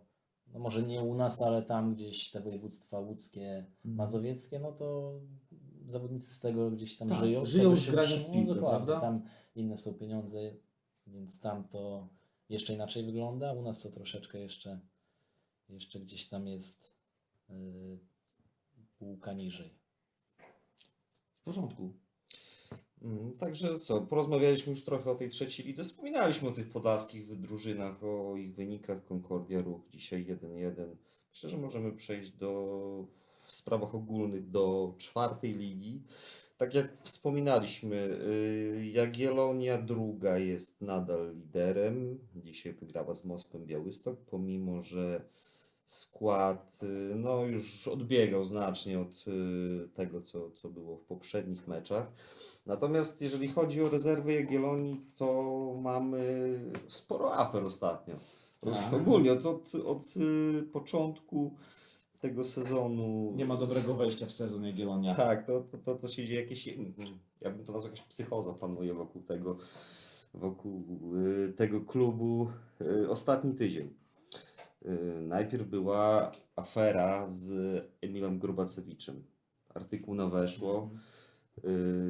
no może nie u nas, ale tam gdzieś te województwa łódzkie, Mhm. mazowieckie, no to zawodnicy z tego gdzieś tam Tak, żyją. żyją z grania w utrzymują, piłkę, dokładnie. prawda? Tam inne są pieniądze, więc tam to jeszcze inaczej wygląda. U nas to troszeczkę jeszcze, jeszcze gdzieś tam jest yy, półka niżej. W porządku. Mm, Także co, porozmawialiśmy już trochę o tej trzeciej lidze, wspominaliśmy o tych podlaskich drużynach, o ich wynikach, Concordia Ruch, dzisiaj 1-1. Myślę, że możemy przejść do, w sprawach ogólnych do czwartej ligi. Tak jak wspominaliśmy, y, Jagiellonia druga jest nadal liderem. Dzisiaj wygrała z Moskwą Białystok, pomimo że skład y, no, już odbiegał znacznie od y, tego, co, co było w poprzednich meczach. Natomiast jeżeli chodzi o rezerwy Jagiellonii, to mamy sporo afer ostatnio. Tak. Ogólnie od, od, od y, początku tego sezonu. Nie ma dobrego wejścia w sezon Jagiellonia. Tak, to, to, to co się dzieje, jakieś, mm, ja bym to nazwał jakaś psychoza panuje wokół tego, wokół y, tego klubu y, ostatni tydzień. Najpierw była afera z Emilem Grubacewiczem. Artykuł na weszło. Y,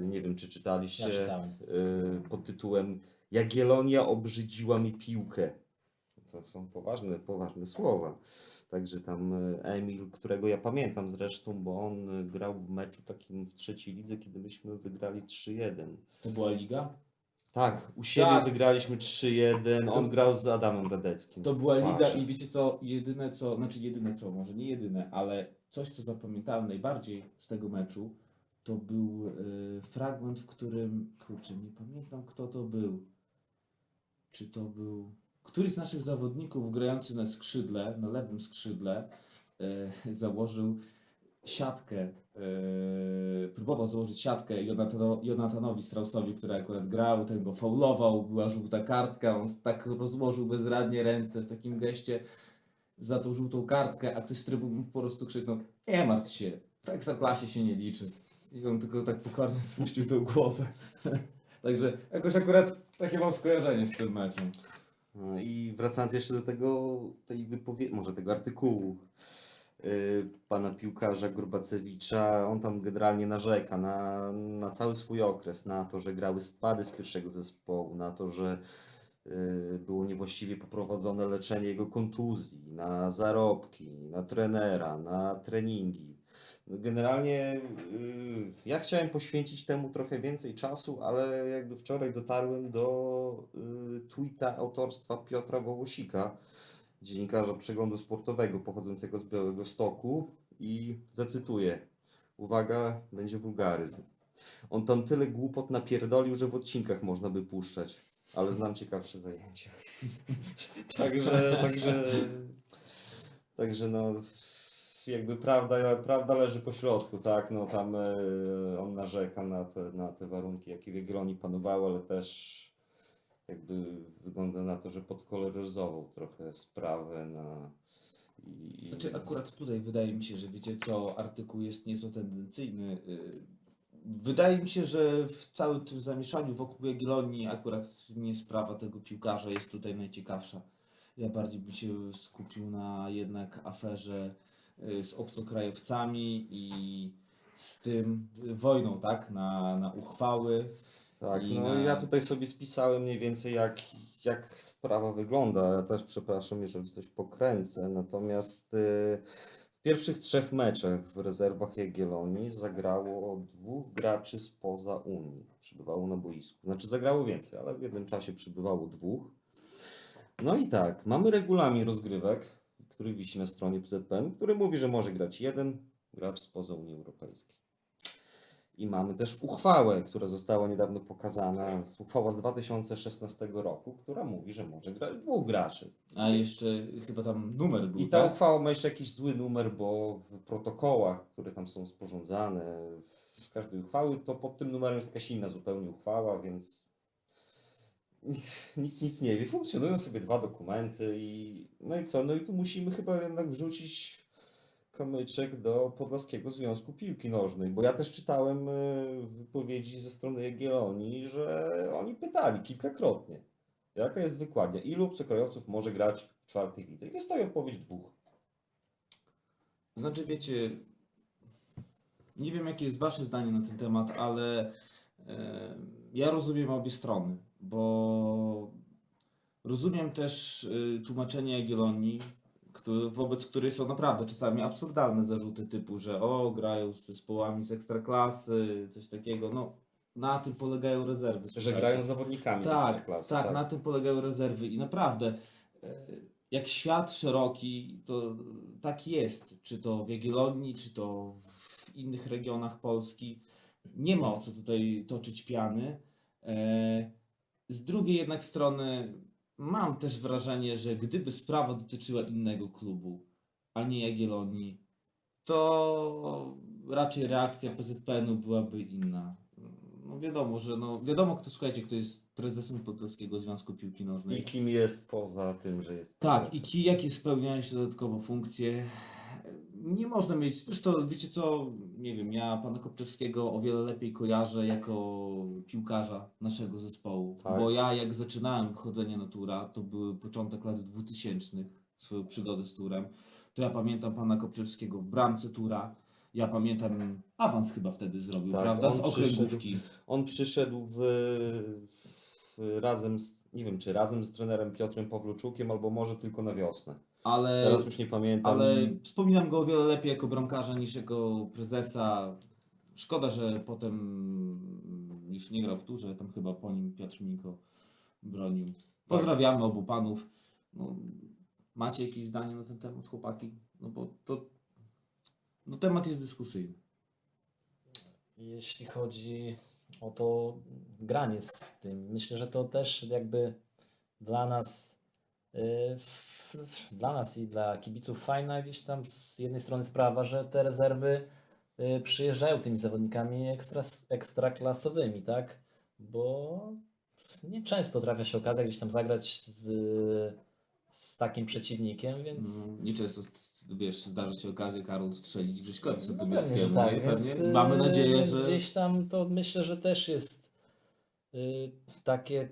nie wiem, czy czytaliście Ja y, pod tytułem Jagiellonia obrzydziła mi piłkę. To są poważne, poważne słowa. Także tam y, Emil, którego ja pamiętam zresztą, bo on y, grał w meczu takim w trzeciej lidze, kiedy myśmy wygrali 3-1. To była liga? Tak, u siebie Tak. wygraliśmy 3-1. On grał z Adamem Radeckim. To była liga Patrz. i wiecie co, jedyne co, znaczy jedyne co, może nie jedyne, ale coś co zapamiętałem najbardziej z tego meczu, to był y, fragment, w którym, kurczę, nie pamiętam kto to był. Czy to był któryś z naszych zawodników grający na skrzydle, na lewym skrzydle, y, założył siatkę, y, próbował założyć siatkę Jonatano, Jonatanowi Strausowi, który akurat grał, ten go faulował, była żółta kartka, on tak rozłożył bezradnie ręce w takim geście za tą żółtą kartkę, a ktoś z trybun po prostu krzyknął, nie martw się, w Ekstraklasie się nie liczy. I on tylko tak pokornie spuścił tą głowę. Także jakoś akurat takie mam skojarzenie z tym meczem. No I wracając jeszcze do tego, tej wypowiedzi, może tego artykułu yy, pana piłkarza Grurbacewicza, on tam generalnie narzeka na, na cały swój okres, na to, że grały spady z pierwszego zespołu, na to, że y, było niewłaściwie poprowadzone leczenie jego kontuzji, na zarobki, na trenera, na treningi. Generalnie y, ja chciałem poświęcić temu trochę więcej czasu, ale jakby wczoraj dotarłem do y, tweeta autorstwa Piotra Wołosika, dziennikarza przeglądu sportowego pochodzącego z Białego Stoku i zacytuję. Uwaga, będzie wulgaryzm. On tam tyle głupot napierdolił, że w odcinkach można by puszczać, ale znam ciekawsze zajęcia. także, także, także no, jakby prawda, prawda leży po środku, tak, no tam e, on narzeka na te, na te warunki, jakie w Jagiellonii panowały, ale też jakby wygląda na to, że podkoloryzował trochę sprawę na i, Znaczy akurat tutaj wydaje mi się, że wiecie co, artykuł jest nieco tendencyjny. y, Wydaje mi się, że w całym tym zamieszaniu wokół Jagiellonii akurat nie sprawa tego piłkarza jest tutaj najciekawsza. Ja bardziej bym się skupił na jednak aferze z obcokrajowcami i z tym y, wojną, tak, na, na uchwały. Tak, I no na- ja tutaj sobie spisałem mniej więcej jak, jak sprawa wygląda. Ja też przepraszam, jeżeli coś pokręcę. Natomiast y, w pierwszych trzech meczach w rezerwach Jagiellonii zagrało dwóch graczy spoza Unii. Przybywało na boisku. Znaczy zagrało więcej, ale w jednym czasie przybywało dwóch. No i tak, mamy regulamin rozgrywek, który wisi na stronie PZPN, który mówi, że może grać jeden gracz spoza Unii Europejskiej. I mamy też uchwałę, która została niedawno pokazana, uchwała z 2016 roku, która mówi, że może grać dwóch graczy. A jeszcze chyba tam numer był, I ta tak? uchwała ma jeszcze jakiś zły numer, bo w protokołach, które tam są sporządzane z każdej uchwały, to pod tym numerem jest jakaś inna zupełnie uchwała, więc nikt, nikt nic nie wie. Funkcjonują sobie dwa dokumenty i no i co? No i tu musimy chyba jednak wrzucić kamyczek do Podlaskiego Związku Piłki Nożnej, bo ja też czytałem y, wypowiedzi ze strony Jagiellonii, że oni pytali kilkakrotnie, jaka jest wykładnia, ilu obcokrajowców może grać w czwartej lidze. I dostaje odpowiedź dwóch. Znaczy, wiecie, nie wiem, jakie jest Wasze zdanie na ten temat, ale e, ja rozumiem obie strony, bo rozumiem też e, tłumaczenie Jagiellonii, który, wobec której są naprawdę czasami absurdalne zarzuty typu, że o, grają z zespołami z ekstraklasy, coś takiego, no na tym polegają rezerwy. Że grają z zawodnikami z Tak, Ekstraklasy. tak, na tym polegają rezerwy i naprawdę e, jak świat szeroki, to tak jest, czy to w Jagiellonii, czy to w innych regionach Polski. Nie ma o co tutaj toczyć piany. E, Z drugiej jednak strony mam też wrażenie, że gdyby sprawa dotyczyła innego klubu, a nie Jagiellonii, to raczej reakcja PZPN-u byłaby inna. No wiadomo, że no, wiadomo kto, słuchajcie, kto jest prezesem Podlaskiego Związku Piłki Nożnej. I kim jest poza tym, że jest Tak, prezesem. i ki, jakie spełniają jeszcze dodatkowo funkcje. Nie można mieć, zresztą wiecie co, nie wiem, ja pana Kopczewskiego o wiele lepiej kojarzę jako piłkarza naszego zespołu, Tak. bo ja jak zaczynałem chodzenie na tura, to były początek lat 2000, swoją przygodę z turem, to ja pamiętam pana Kopczewskiego w bramce tura, ja pamiętam, awans chyba wtedy zrobił, Tak, prawda, on z okręgówki. On przyszedł w, w, razem z, nie wiem, czy razem z trenerem Piotrem Pawluczukiem, albo może tylko na wiosnę. Ale Teraz już nie pamiętam. Ale wspominam go o wiele lepiej jako bramkarza niż jako prezesa. Szkoda, że potem już nie grał w turze, tam chyba po nim Piotr Minko bronił. Pozdrawiamy obu panów. No, macie jakieś zdanie na ten temat, chłopaki? No bo to no, temat jest dyskusyjny. Jeśli chodzi o to granie z tym, myślę, że to też jakby dla nas, dla nas i dla kibiców fajna gdzieś tam z jednej strony sprawa, że te rezerwy y, przyjeżdżają tymi zawodnikami ekstra, ekstraklasowymi, tak? Bo nieczęsto trafia się okazja gdzieś tam zagrać z, z takim przeciwnikiem, więc. No, nieczęsto, wiesz, zdarzy się okazja Karol strzelić Grześkowi No pewnie, tak, więc Pewnie. y, Mamy nadzieję, więc że... gdzieś tam to myślę, że też jest y, takie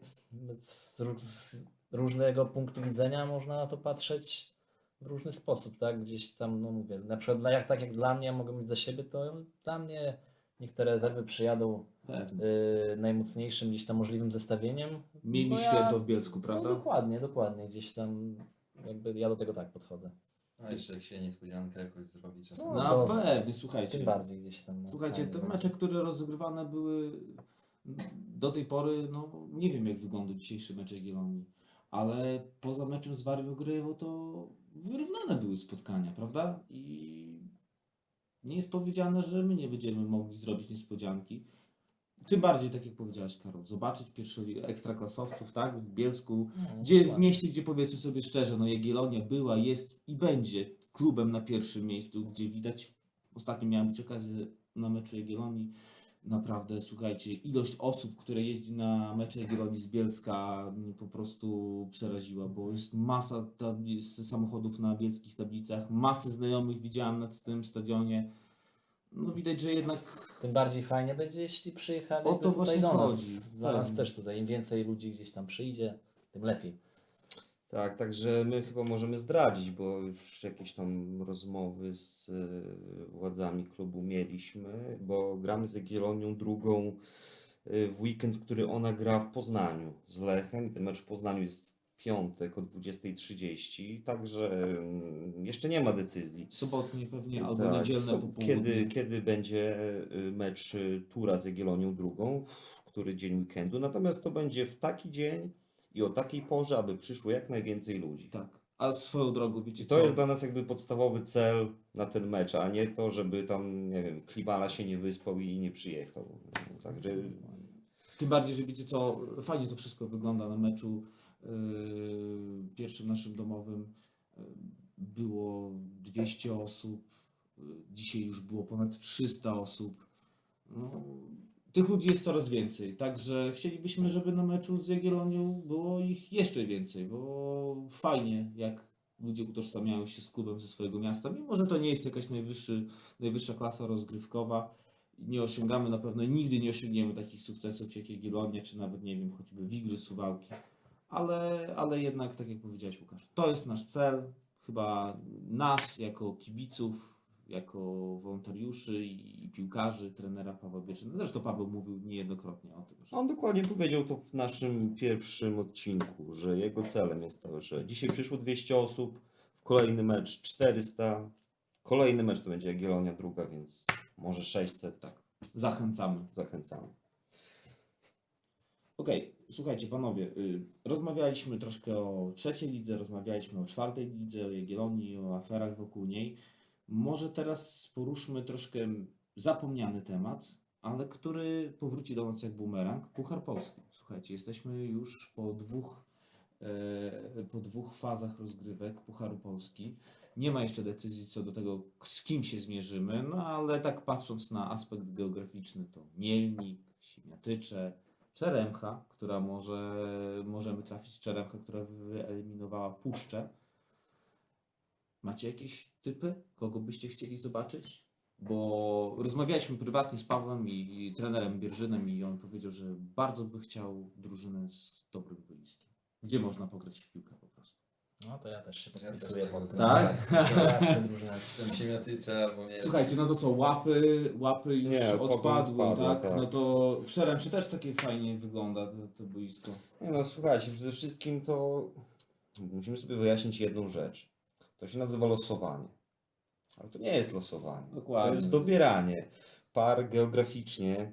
z różnego punktu widzenia można na to patrzeć w różny sposób, tak? Gdzieś tam, no mówię, na przykład dla, jak, tak jak dla mnie, ja mogę mówić za siebie, to dla mnie niech te rezerwy przyjadą yy, najmocniejszym gdzieś tam możliwym zestawieniem. Miejmy Bo ja- święto w Bielsku, No prawda? dokładnie, dokładnie. Gdzieś tam jakby ja do tego tak podchodzę. A jeszcze jak się niespodziankę jakoś zrobi czasem. No, No pewnie, słuchajcie. Tym bardziej gdzieś tam. no, Słuchajcie, te będzie. mecze, które rozgrywane były do tej pory, no nie wiem jak wygląda dzisiejszy mecz Jagiellonii, ale poza meczem z Warią Gryjewo to wyrównane były spotkania, prawda? I nie jest powiedziane, że my nie będziemy mogli zrobić niespodzianki. Tym bardziej, tak jak powiedziałaś Karol, zobaczyć pierwszych ekstraklasowców, tak, w Bielsku, No, gdzie w mieście, gdzie powiedzmy sobie szczerze, no Jagiellonia była, jest i będzie klubem na pierwszym miejscu, gdzie widać, ostatnio miałem być okazję na meczu Jagiellonii, naprawdę, słuchajcie, ilość osób, które jeździ na mecze Jagiellonii z Bielska mnie po prostu przeraziła, bo jest masa samochodów na bielskich tablicach, masę znajomych widziałem na tym stadionie, no widać, że jednak Tym bardziej fajnie będzie, jeśli przyjechali O to tutaj do nas. chodzi. Dla nas też tutaj. Im więcej ludzi gdzieś tam przyjdzie, tym lepiej. Tak, także my chyba możemy zdradzić, bo już jakieś tam rozmowy z e, władzami klubu mieliśmy, bo gramy z Jagiellonią drugą e, w weekend, w który ona gra w Poznaniu z Lechem. Ten mecz w Poznaniu jest w piątek o 20.30, także mm, jeszcze nie ma decyzji. sobotnie pewnie albo Tak, niedzielne są- popołudnie. kiedy, kiedy będzie y, mecz y, Tura z Jagiellonią drugą, w który dzień weekendu, natomiast to będzie w taki dzień i o takiej porze, aby przyszło jak najwięcej ludzi. Tak. A swoją drogą, wiecie I to co? jest dla nas jakby podstawowy cel na ten mecz, a nie to, żeby tam, nie wiem, Klimala się nie wyspał i nie przyjechał. Także Tym bardziej, że wiecie co, fajnie to wszystko wygląda na meczu yy, pierwszym naszym domowym. Yy, było 200 osób, yy, dzisiaj już było ponad 300 osób. No, tych ludzi jest coraz więcej, także chcielibyśmy, żeby na meczu z Jagiellonią było ich jeszcze więcej, bo fajnie, jak ludzie utożsamiają się z klubem ze swojego miasta, mimo że to nie jest jakaś najwyższy, najwyższa klasa rozgrywkowa, nie osiągamy na pewno, nigdy nie osiągniemy takich sukcesów jak Jagiellonia, czy nawet, nie wiem, choćby Wigry, Suwałki, ale, ale jednak, tak jak powiedziałeś Łukasz, to jest nasz cel, chyba nas jako kibiców, jako wolontariuszy i, piłkarzy, trenera Pawła Bieczyna, zresztą Paweł mówił niejednokrotnie o tym, że on dokładnie powiedział to w naszym pierwszym odcinku, że jego celem jest to, że dzisiaj przyszło 200 osób, w kolejny mecz 400, kolejny mecz to będzie Jagiellonia druga, więc może 600, tak, zachęcamy. zachęcamy. Okej, słuchajcie panowie, y, rozmawialiśmy troszkę o trzeciej lidze, rozmawialiśmy o czwartej lidze, o Jagiellonii, o aferach wokół niej. Może teraz poruszmy troszkę zapomniany temat, ale który powróci do nas jak bumerang, Puchar Polski. Słuchajcie, jesteśmy już po dwóch, e, po dwóch fazach rozgrywek Pucharu Polski. Nie ma jeszcze decyzji co do tego, z kim się zmierzymy, no ale tak patrząc na aspekt geograficzny, to Mielnik, Siemiatycze, Czeremcha, która może, możemy trafić, Czeremcha, która wyeliminowała Puszczę. Macie jakieś typy, kogo byście chcieli zobaczyć? Bo rozmawialiśmy prywatnie z Pawłem i, i trenerem Bierżynem i on powiedział, że bardzo by chciał drużynę z dobrym boiskiem. Gdzie można pograć w piłkę po prostu. No to ja też się Ja podpisuję tego pod tym. Tak? Tak, drużynę. Tam się miatycze albo nie. Słuchajcie, no to co, łapy, łapy już Nie, odpadły, odpadły, tak? tak. No to w Szeremczy też takie fajnie wygląda to, to boisko. Nie no, słuchajcie, przede wszystkim to musimy sobie wyjaśnić jedną rzecz. To się nazywa losowanie. Ale to nie jest losowanie. Dokładnie. To jest dobieranie par geograficznie.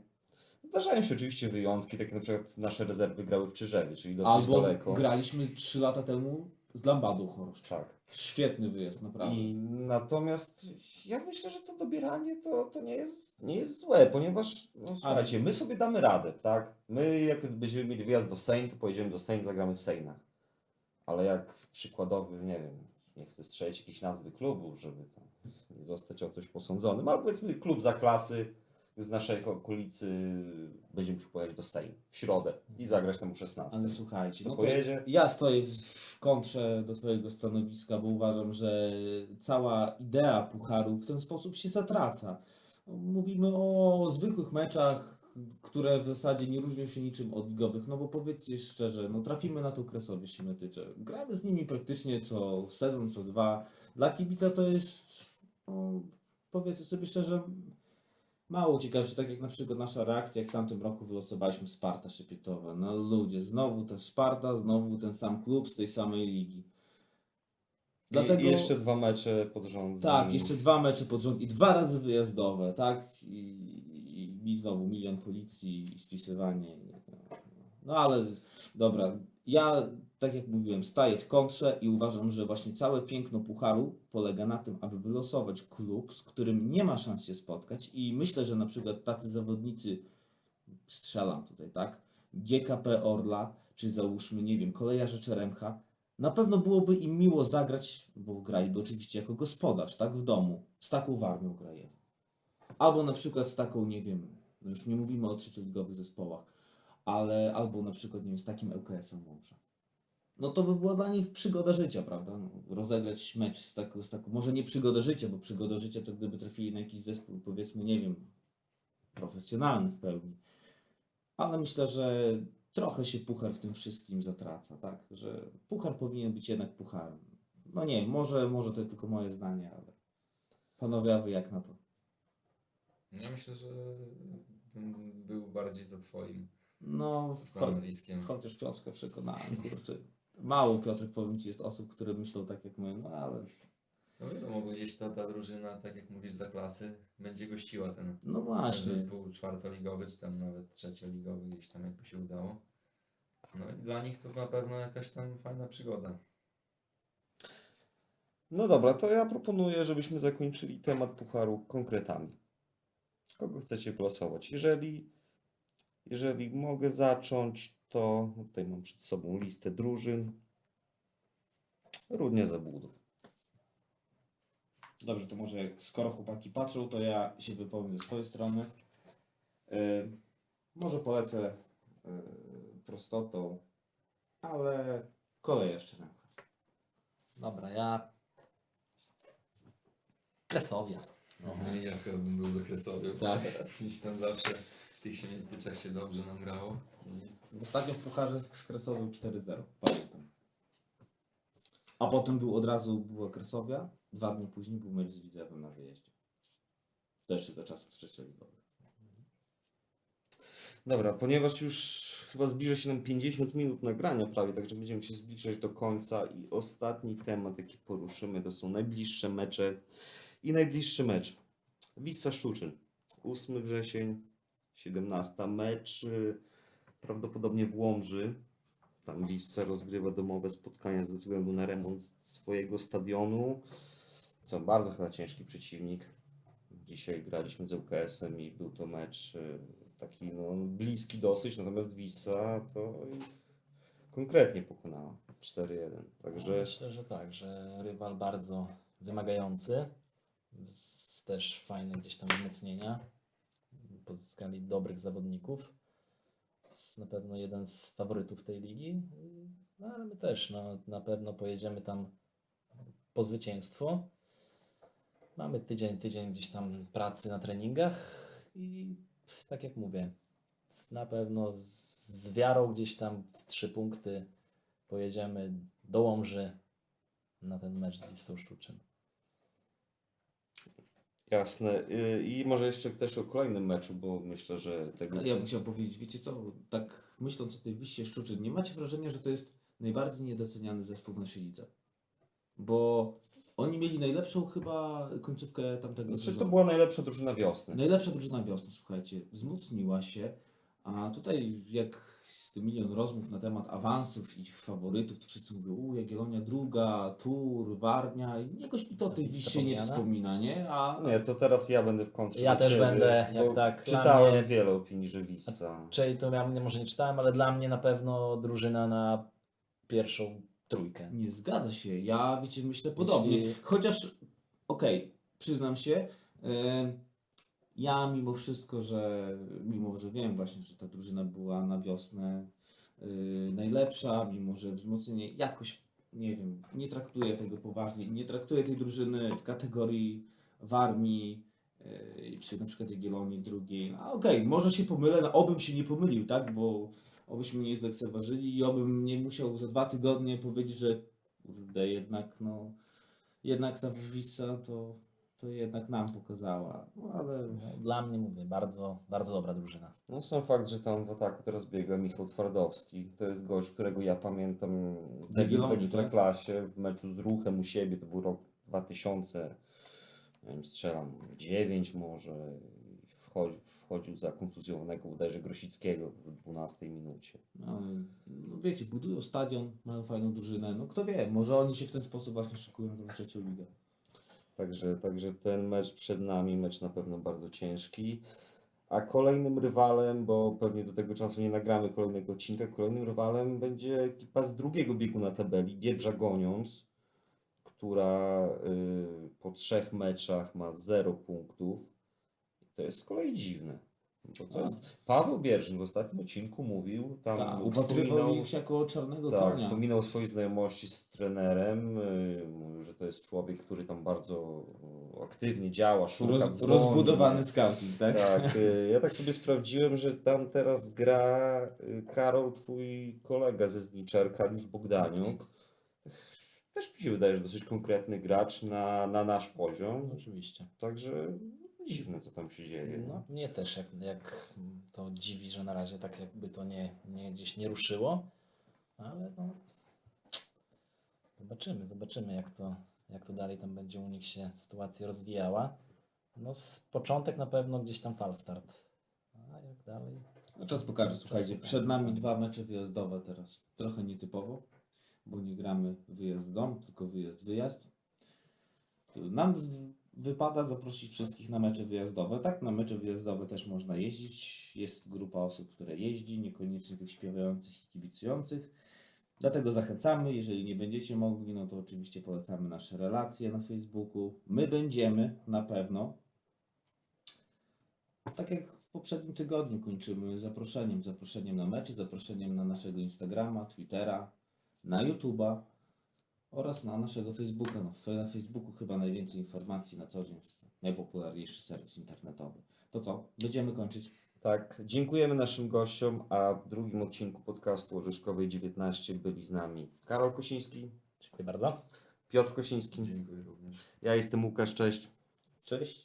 Zdarzają się oczywiście wyjątki, takie na przykład nasze rezerwy grały w Czyżewie, czyli dosyć Albo daleko. graliśmy 3 lata temu z Lambadu Choroszcz. Tak. Świetny wyjazd, naprawdę. I natomiast ja myślę, że to dobieranie to, to nie, jest, nie jest złe, ponieważ no, słuchajcie, my sobie damy radę, tak? My jak będziemy mieli wyjazd do Sejn, to pojedziemy do Sejn, zagramy w Sejnach. Ale jak przykładowy, nie wiem, nie chcę strzelić jakiejś nazwy klubu, żeby tam nie zostać o coś posądzonym, ale powiedzmy klub za klasy z naszej okolicy będzie musiał pojechać do Sejn w środę i zagrać tam u 16. Ale słuchajcie, To no to pojedzie? ja stoję w, w kontrze do Twojego stanowiska, bo uważam, że cała idea pucharu w ten sposób się zatraca. Mówimy o zwykłych meczach, które w zasadzie nie różnią się niczym od ligowych, no bo powiedzcie szczerze, no trafimy na tą Kresowie Siemiatycze. Gramy z nimi praktycznie co sezon, co dwa. Dla kibica to jest, no, powiedzmy sobie szczerze, mało ciekawe, że tak jak na przykład nasza reakcja, jak w tamtym roku wylosowaliśmy Sparta Szypietowe. No ludzie, znowu ta Sparta, znowu ten sam klub z tej samej ligi. Dlatego... I, jeszcze dwa mecze pod rząd. Tak, jeszcze dwa mecze pod rząd i dwa razy wyjazdowe, tak? I, i, znowu milion policji i spisywanie. No ale dobra, ja tak jak mówiłem, staję w kontrze i uważam, że właśnie całe piękno Pucharu polega na tym, aby wylosować klub, z którym nie ma szans się spotkać i myślę, że na przykład tacy zawodnicy, strzelam tutaj, tak? GKP Orla, czy załóżmy, nie wiem, Kolejarze Czeremcha, na pewno byłoby im miło zagrać, bo graliby oczywiście jako gospodarz, tak, w domu, z taką Warmią Grajewą. Albo na przykład z taką, nie wiem, no już nie mówimy o trzecioligowych zespołach, ale albo na przykład, nie wiem, z takim ŁKS-em Łomża. No to by była dla nich przygoda życia, prawda? No, rozegrać mecz z taką, z taką, może nie przygoda życia, bo przygoda życia to gdyby trafili na jakiś zespół, powiedzmy, nie wiem, profesjonalny w pełni. Ale myślę, że trochę się puchar w tym wszystkim zatraca, tak? Że puchar powinien być jednak pucharem. No nie, może, może to tylko moje zdanie, ale panowie, a wy jak na to? Ja myślę, że bym był bardziej za twoim No, stanowiskiem. chociaż Piotrka przekonałem, kurczę. Mało Piotrek, powiem Ci, jest osób, które myślą tak jak my, no ale No wiadomo, bo gdzieś ta, ta drużyna, tak jak mówisz, za klasy, będzie gościła ten, no ten właśnie. zespół czwartoligowy, czy tam nawet trzecioligowy, gdzieś tam jakby się udało. No i dla nich to na pewno jakaś tam fajna przygoda. No dobra, to ja proponuję, żebyśmy zakończyli temat pucharu konkretami. Kogo chcecie wylosować? Jeżeli, jeżeli mogę zacząć, to tutaj mam przed sobą listę drużyn. Rudnie Zabudów. Dobrze, to może skoro chłopaki patrzą, to ja się wypowiem ze swojej strony. Yy, może polecę yy, prostotą, ale kolej jeszcze. Dobra, ja... Kresowia. No i ja chyba bym był zakresowy. Tak. Gdzieś tam zawsze w tych śmietniczach się dobrze nam grało. Ostatnio w pucharze skresował 4-0, pamiętam. A potem był od razu była Kresowia, dwa dni później był mecz z Widzewem na wyjeździe. To jeszcze za czasów trzecioligowych. Dobra, ponieważ już chyba zbliża się nam 50 minut nagrania prawie, także będziemy się zbliżać do końca i ostatni temat, jaki poruszymy, to są najbliższe mecze i najbliższy mecz. Wisła Szczuczyn, 8 wrzesień, 17 mecz, y, prawdopodobnie w Łomży. Tam Wisła rozgrywa domowe spotkania ze względu na remont swojego stadionu, co bardzo chyba ciężki przeciwnik. Dzisiaj graliśmy z UKS-em i był to mecz y, taki no, bliski dosyć, natomiast Wisa to konkretnie pokonała 4-1. Także Myślę, że tak, że rywal bardzo wymagający, też fajne gdzieś tam wzmocnienia, pozyskali dobrych zawodników, jest na pewno jeden z faworytów tej ligi, no ale my też no, na pewno pojedziemy tam po zwycięstwo. Mamy tydzień, tydzień gdzieś tam pracy na treningach i tak jak mówię, z- na pewno z, z wiarą gdzieś tam w trzy punkty pojedziemy do Łomży na ten mecz z Wisłą Szczuczyn. Jasne. Y, I może jeszcze też o kolejnym meczu, bo myślę, że tego... Ja bym chciał powiedzieć, wiecie co, tak myśląc o tej Wiście Szczuczyn, nie macie wrażenia, że to jest najbardziej niedoceniany zespół w naszej lidze? Bo oni mieli najlepszą chyba końcówkę tamtego Znaczy, sezonu. to była najlepsza drużyna wiosny. Najlepsza drużyna wiosny, słuchajcie, wzmocniła się, a tutaj jak z tym milion rozmów na temat awansów i ich faworytów, to wszyscy mówią, u Jagiellonia druga, Tur, Warmia, i jakoś mi to o tej Wiście nie wspomina, nie? A Nie, to teraz ja będę w kontrze Ja też ciebie, będę, jak tak, Czytałem mnie- wiele opinii, że Wisa. Czyli to ja może nie czytałem, ale dla mnie na pewno drużyna na pierwszą trójkę. Nie zgadza się. Ja, wiecie, myślę podobnie. Jeśli- Chociaż, okej, przyznam się, em, ja mimo wszystko, że mimo, że wiem właśnie, że ta drużyna była na wiosnę y, najlepsza, mimo, że wzmocnienie jakoś, nie wiem, nie traktuję tego poważnie, nie traktuję tej drużyny w kategorii Warmii, y, czy na przykład Jagiellonii drugiej. A okej, może się pomylę, no, obym się nie pomylił, tak, bo obyśmy nie zlekceważyli i obym nie musiał za dwa tygodnie powiedzieć, że kurde, jednak no, jednak ta Wisa to, to jednak nam pokazała. No ale No, dla mnie mówię, bardzo, bardzo dobra drużyna. No sam fakt, że tam w ataku teraz biega Michał Twardowski. To jest gość, którego ja pamiętam Z debiut w Jagiellonii, Ekstraklasie w meczu z Ruchem u siebie. To był rok 2000, nie wiem, strzelam 9 może. i Wchodzi, wchodził za kontuzjowanego uderze Grosickiego w 12 minucie. no, no wiecie, budują stadion, mają fajną drużynę. No kto wie, może oni się w ten sposób właśnie szykują na tą trzecią ligę. Także, także ten mecz przed nami, mecz na pewno bardzo ciężki. A kolejnym rywalem, bo pewnie do tego czasu nie nagramy kolejnego odcinka, kolejnym rywalem będzie ekipa z drugiego biegu na tabeli, Biebrza Goniąc, która y, po trzech meczach ma 0 punktów. To jest z kolei dziwne. Bo to jest Paweł Bierzyn w ostatnim odcinku mówił, tam Tak, upatrywał wspominał, ich jako czarnego tak, konia. wspominał o swojej znajomości z trenerem. y, Mówił, że to jest człowiek, który tam bardzo y, aktywnie działa, szuka Roz, rozbudowany scouting, tak? Tak, y, ja tak sobie sprawdziłem, że tam teraz gra y, Karol, twój kolega ze Znicza, Arkadiusz Bogdaniuk. Też mi się wydaje, że dosyć konkretny gracz na, na nasz poziom. Oczywiście. Także dziwne, co tam się dzieje. No, mnie też jak, jak to dziwi, że na razie tak jakby to nie, nie gdzieś nie ruszyło, ale no zobaczymy, zobaczymy jak to, jak to dalej tam będzie u nich się sytuacja rozwijała. No z początek na pewno gdzieś tam falstart, a jak dalej? No czas pokaże, słuchajcie, przed nami dwa mecze wyjazdowe teraz. Trochę nietypowo, bo nie gramy wyjazd dom, tylko wyjazd wyjazd. Nam wypada zaprosić wszystkich na mecze wyjazdowe. Tak, na mecze wyjazdowe też można jeździć. Jest grupa osób, które jeździ, niekoniecznie tych śpiewających i kibicujących. Dlatego zachęcamy, jeżeli nie będziecie mogli, no to oczywiście polecamy nasze relacje na Facebooku. My będziemy na pewno. Tak jak w poprzednim tygodniu kończymy zaproszeniem, zaproszeniem na mecze, zaproszeniem na naszego Instagrama, Twittera, na YouTube'a oraz na naszego Facebooka. No, na Facebooku chyba najwięcej informacji na co dzień, najpopularniejszy serwis internetowy. To co? Będziemy kończyć. Tak, dziękujemy naszym gościom, a w drugim odcinku podcastu Orzeszkowej 19 byli z nami Karol Kosiński, Dziękuję bardzo. Piotr Kosiński, Dziękuję również. ja jestem Łukasz, cześć. Cześć.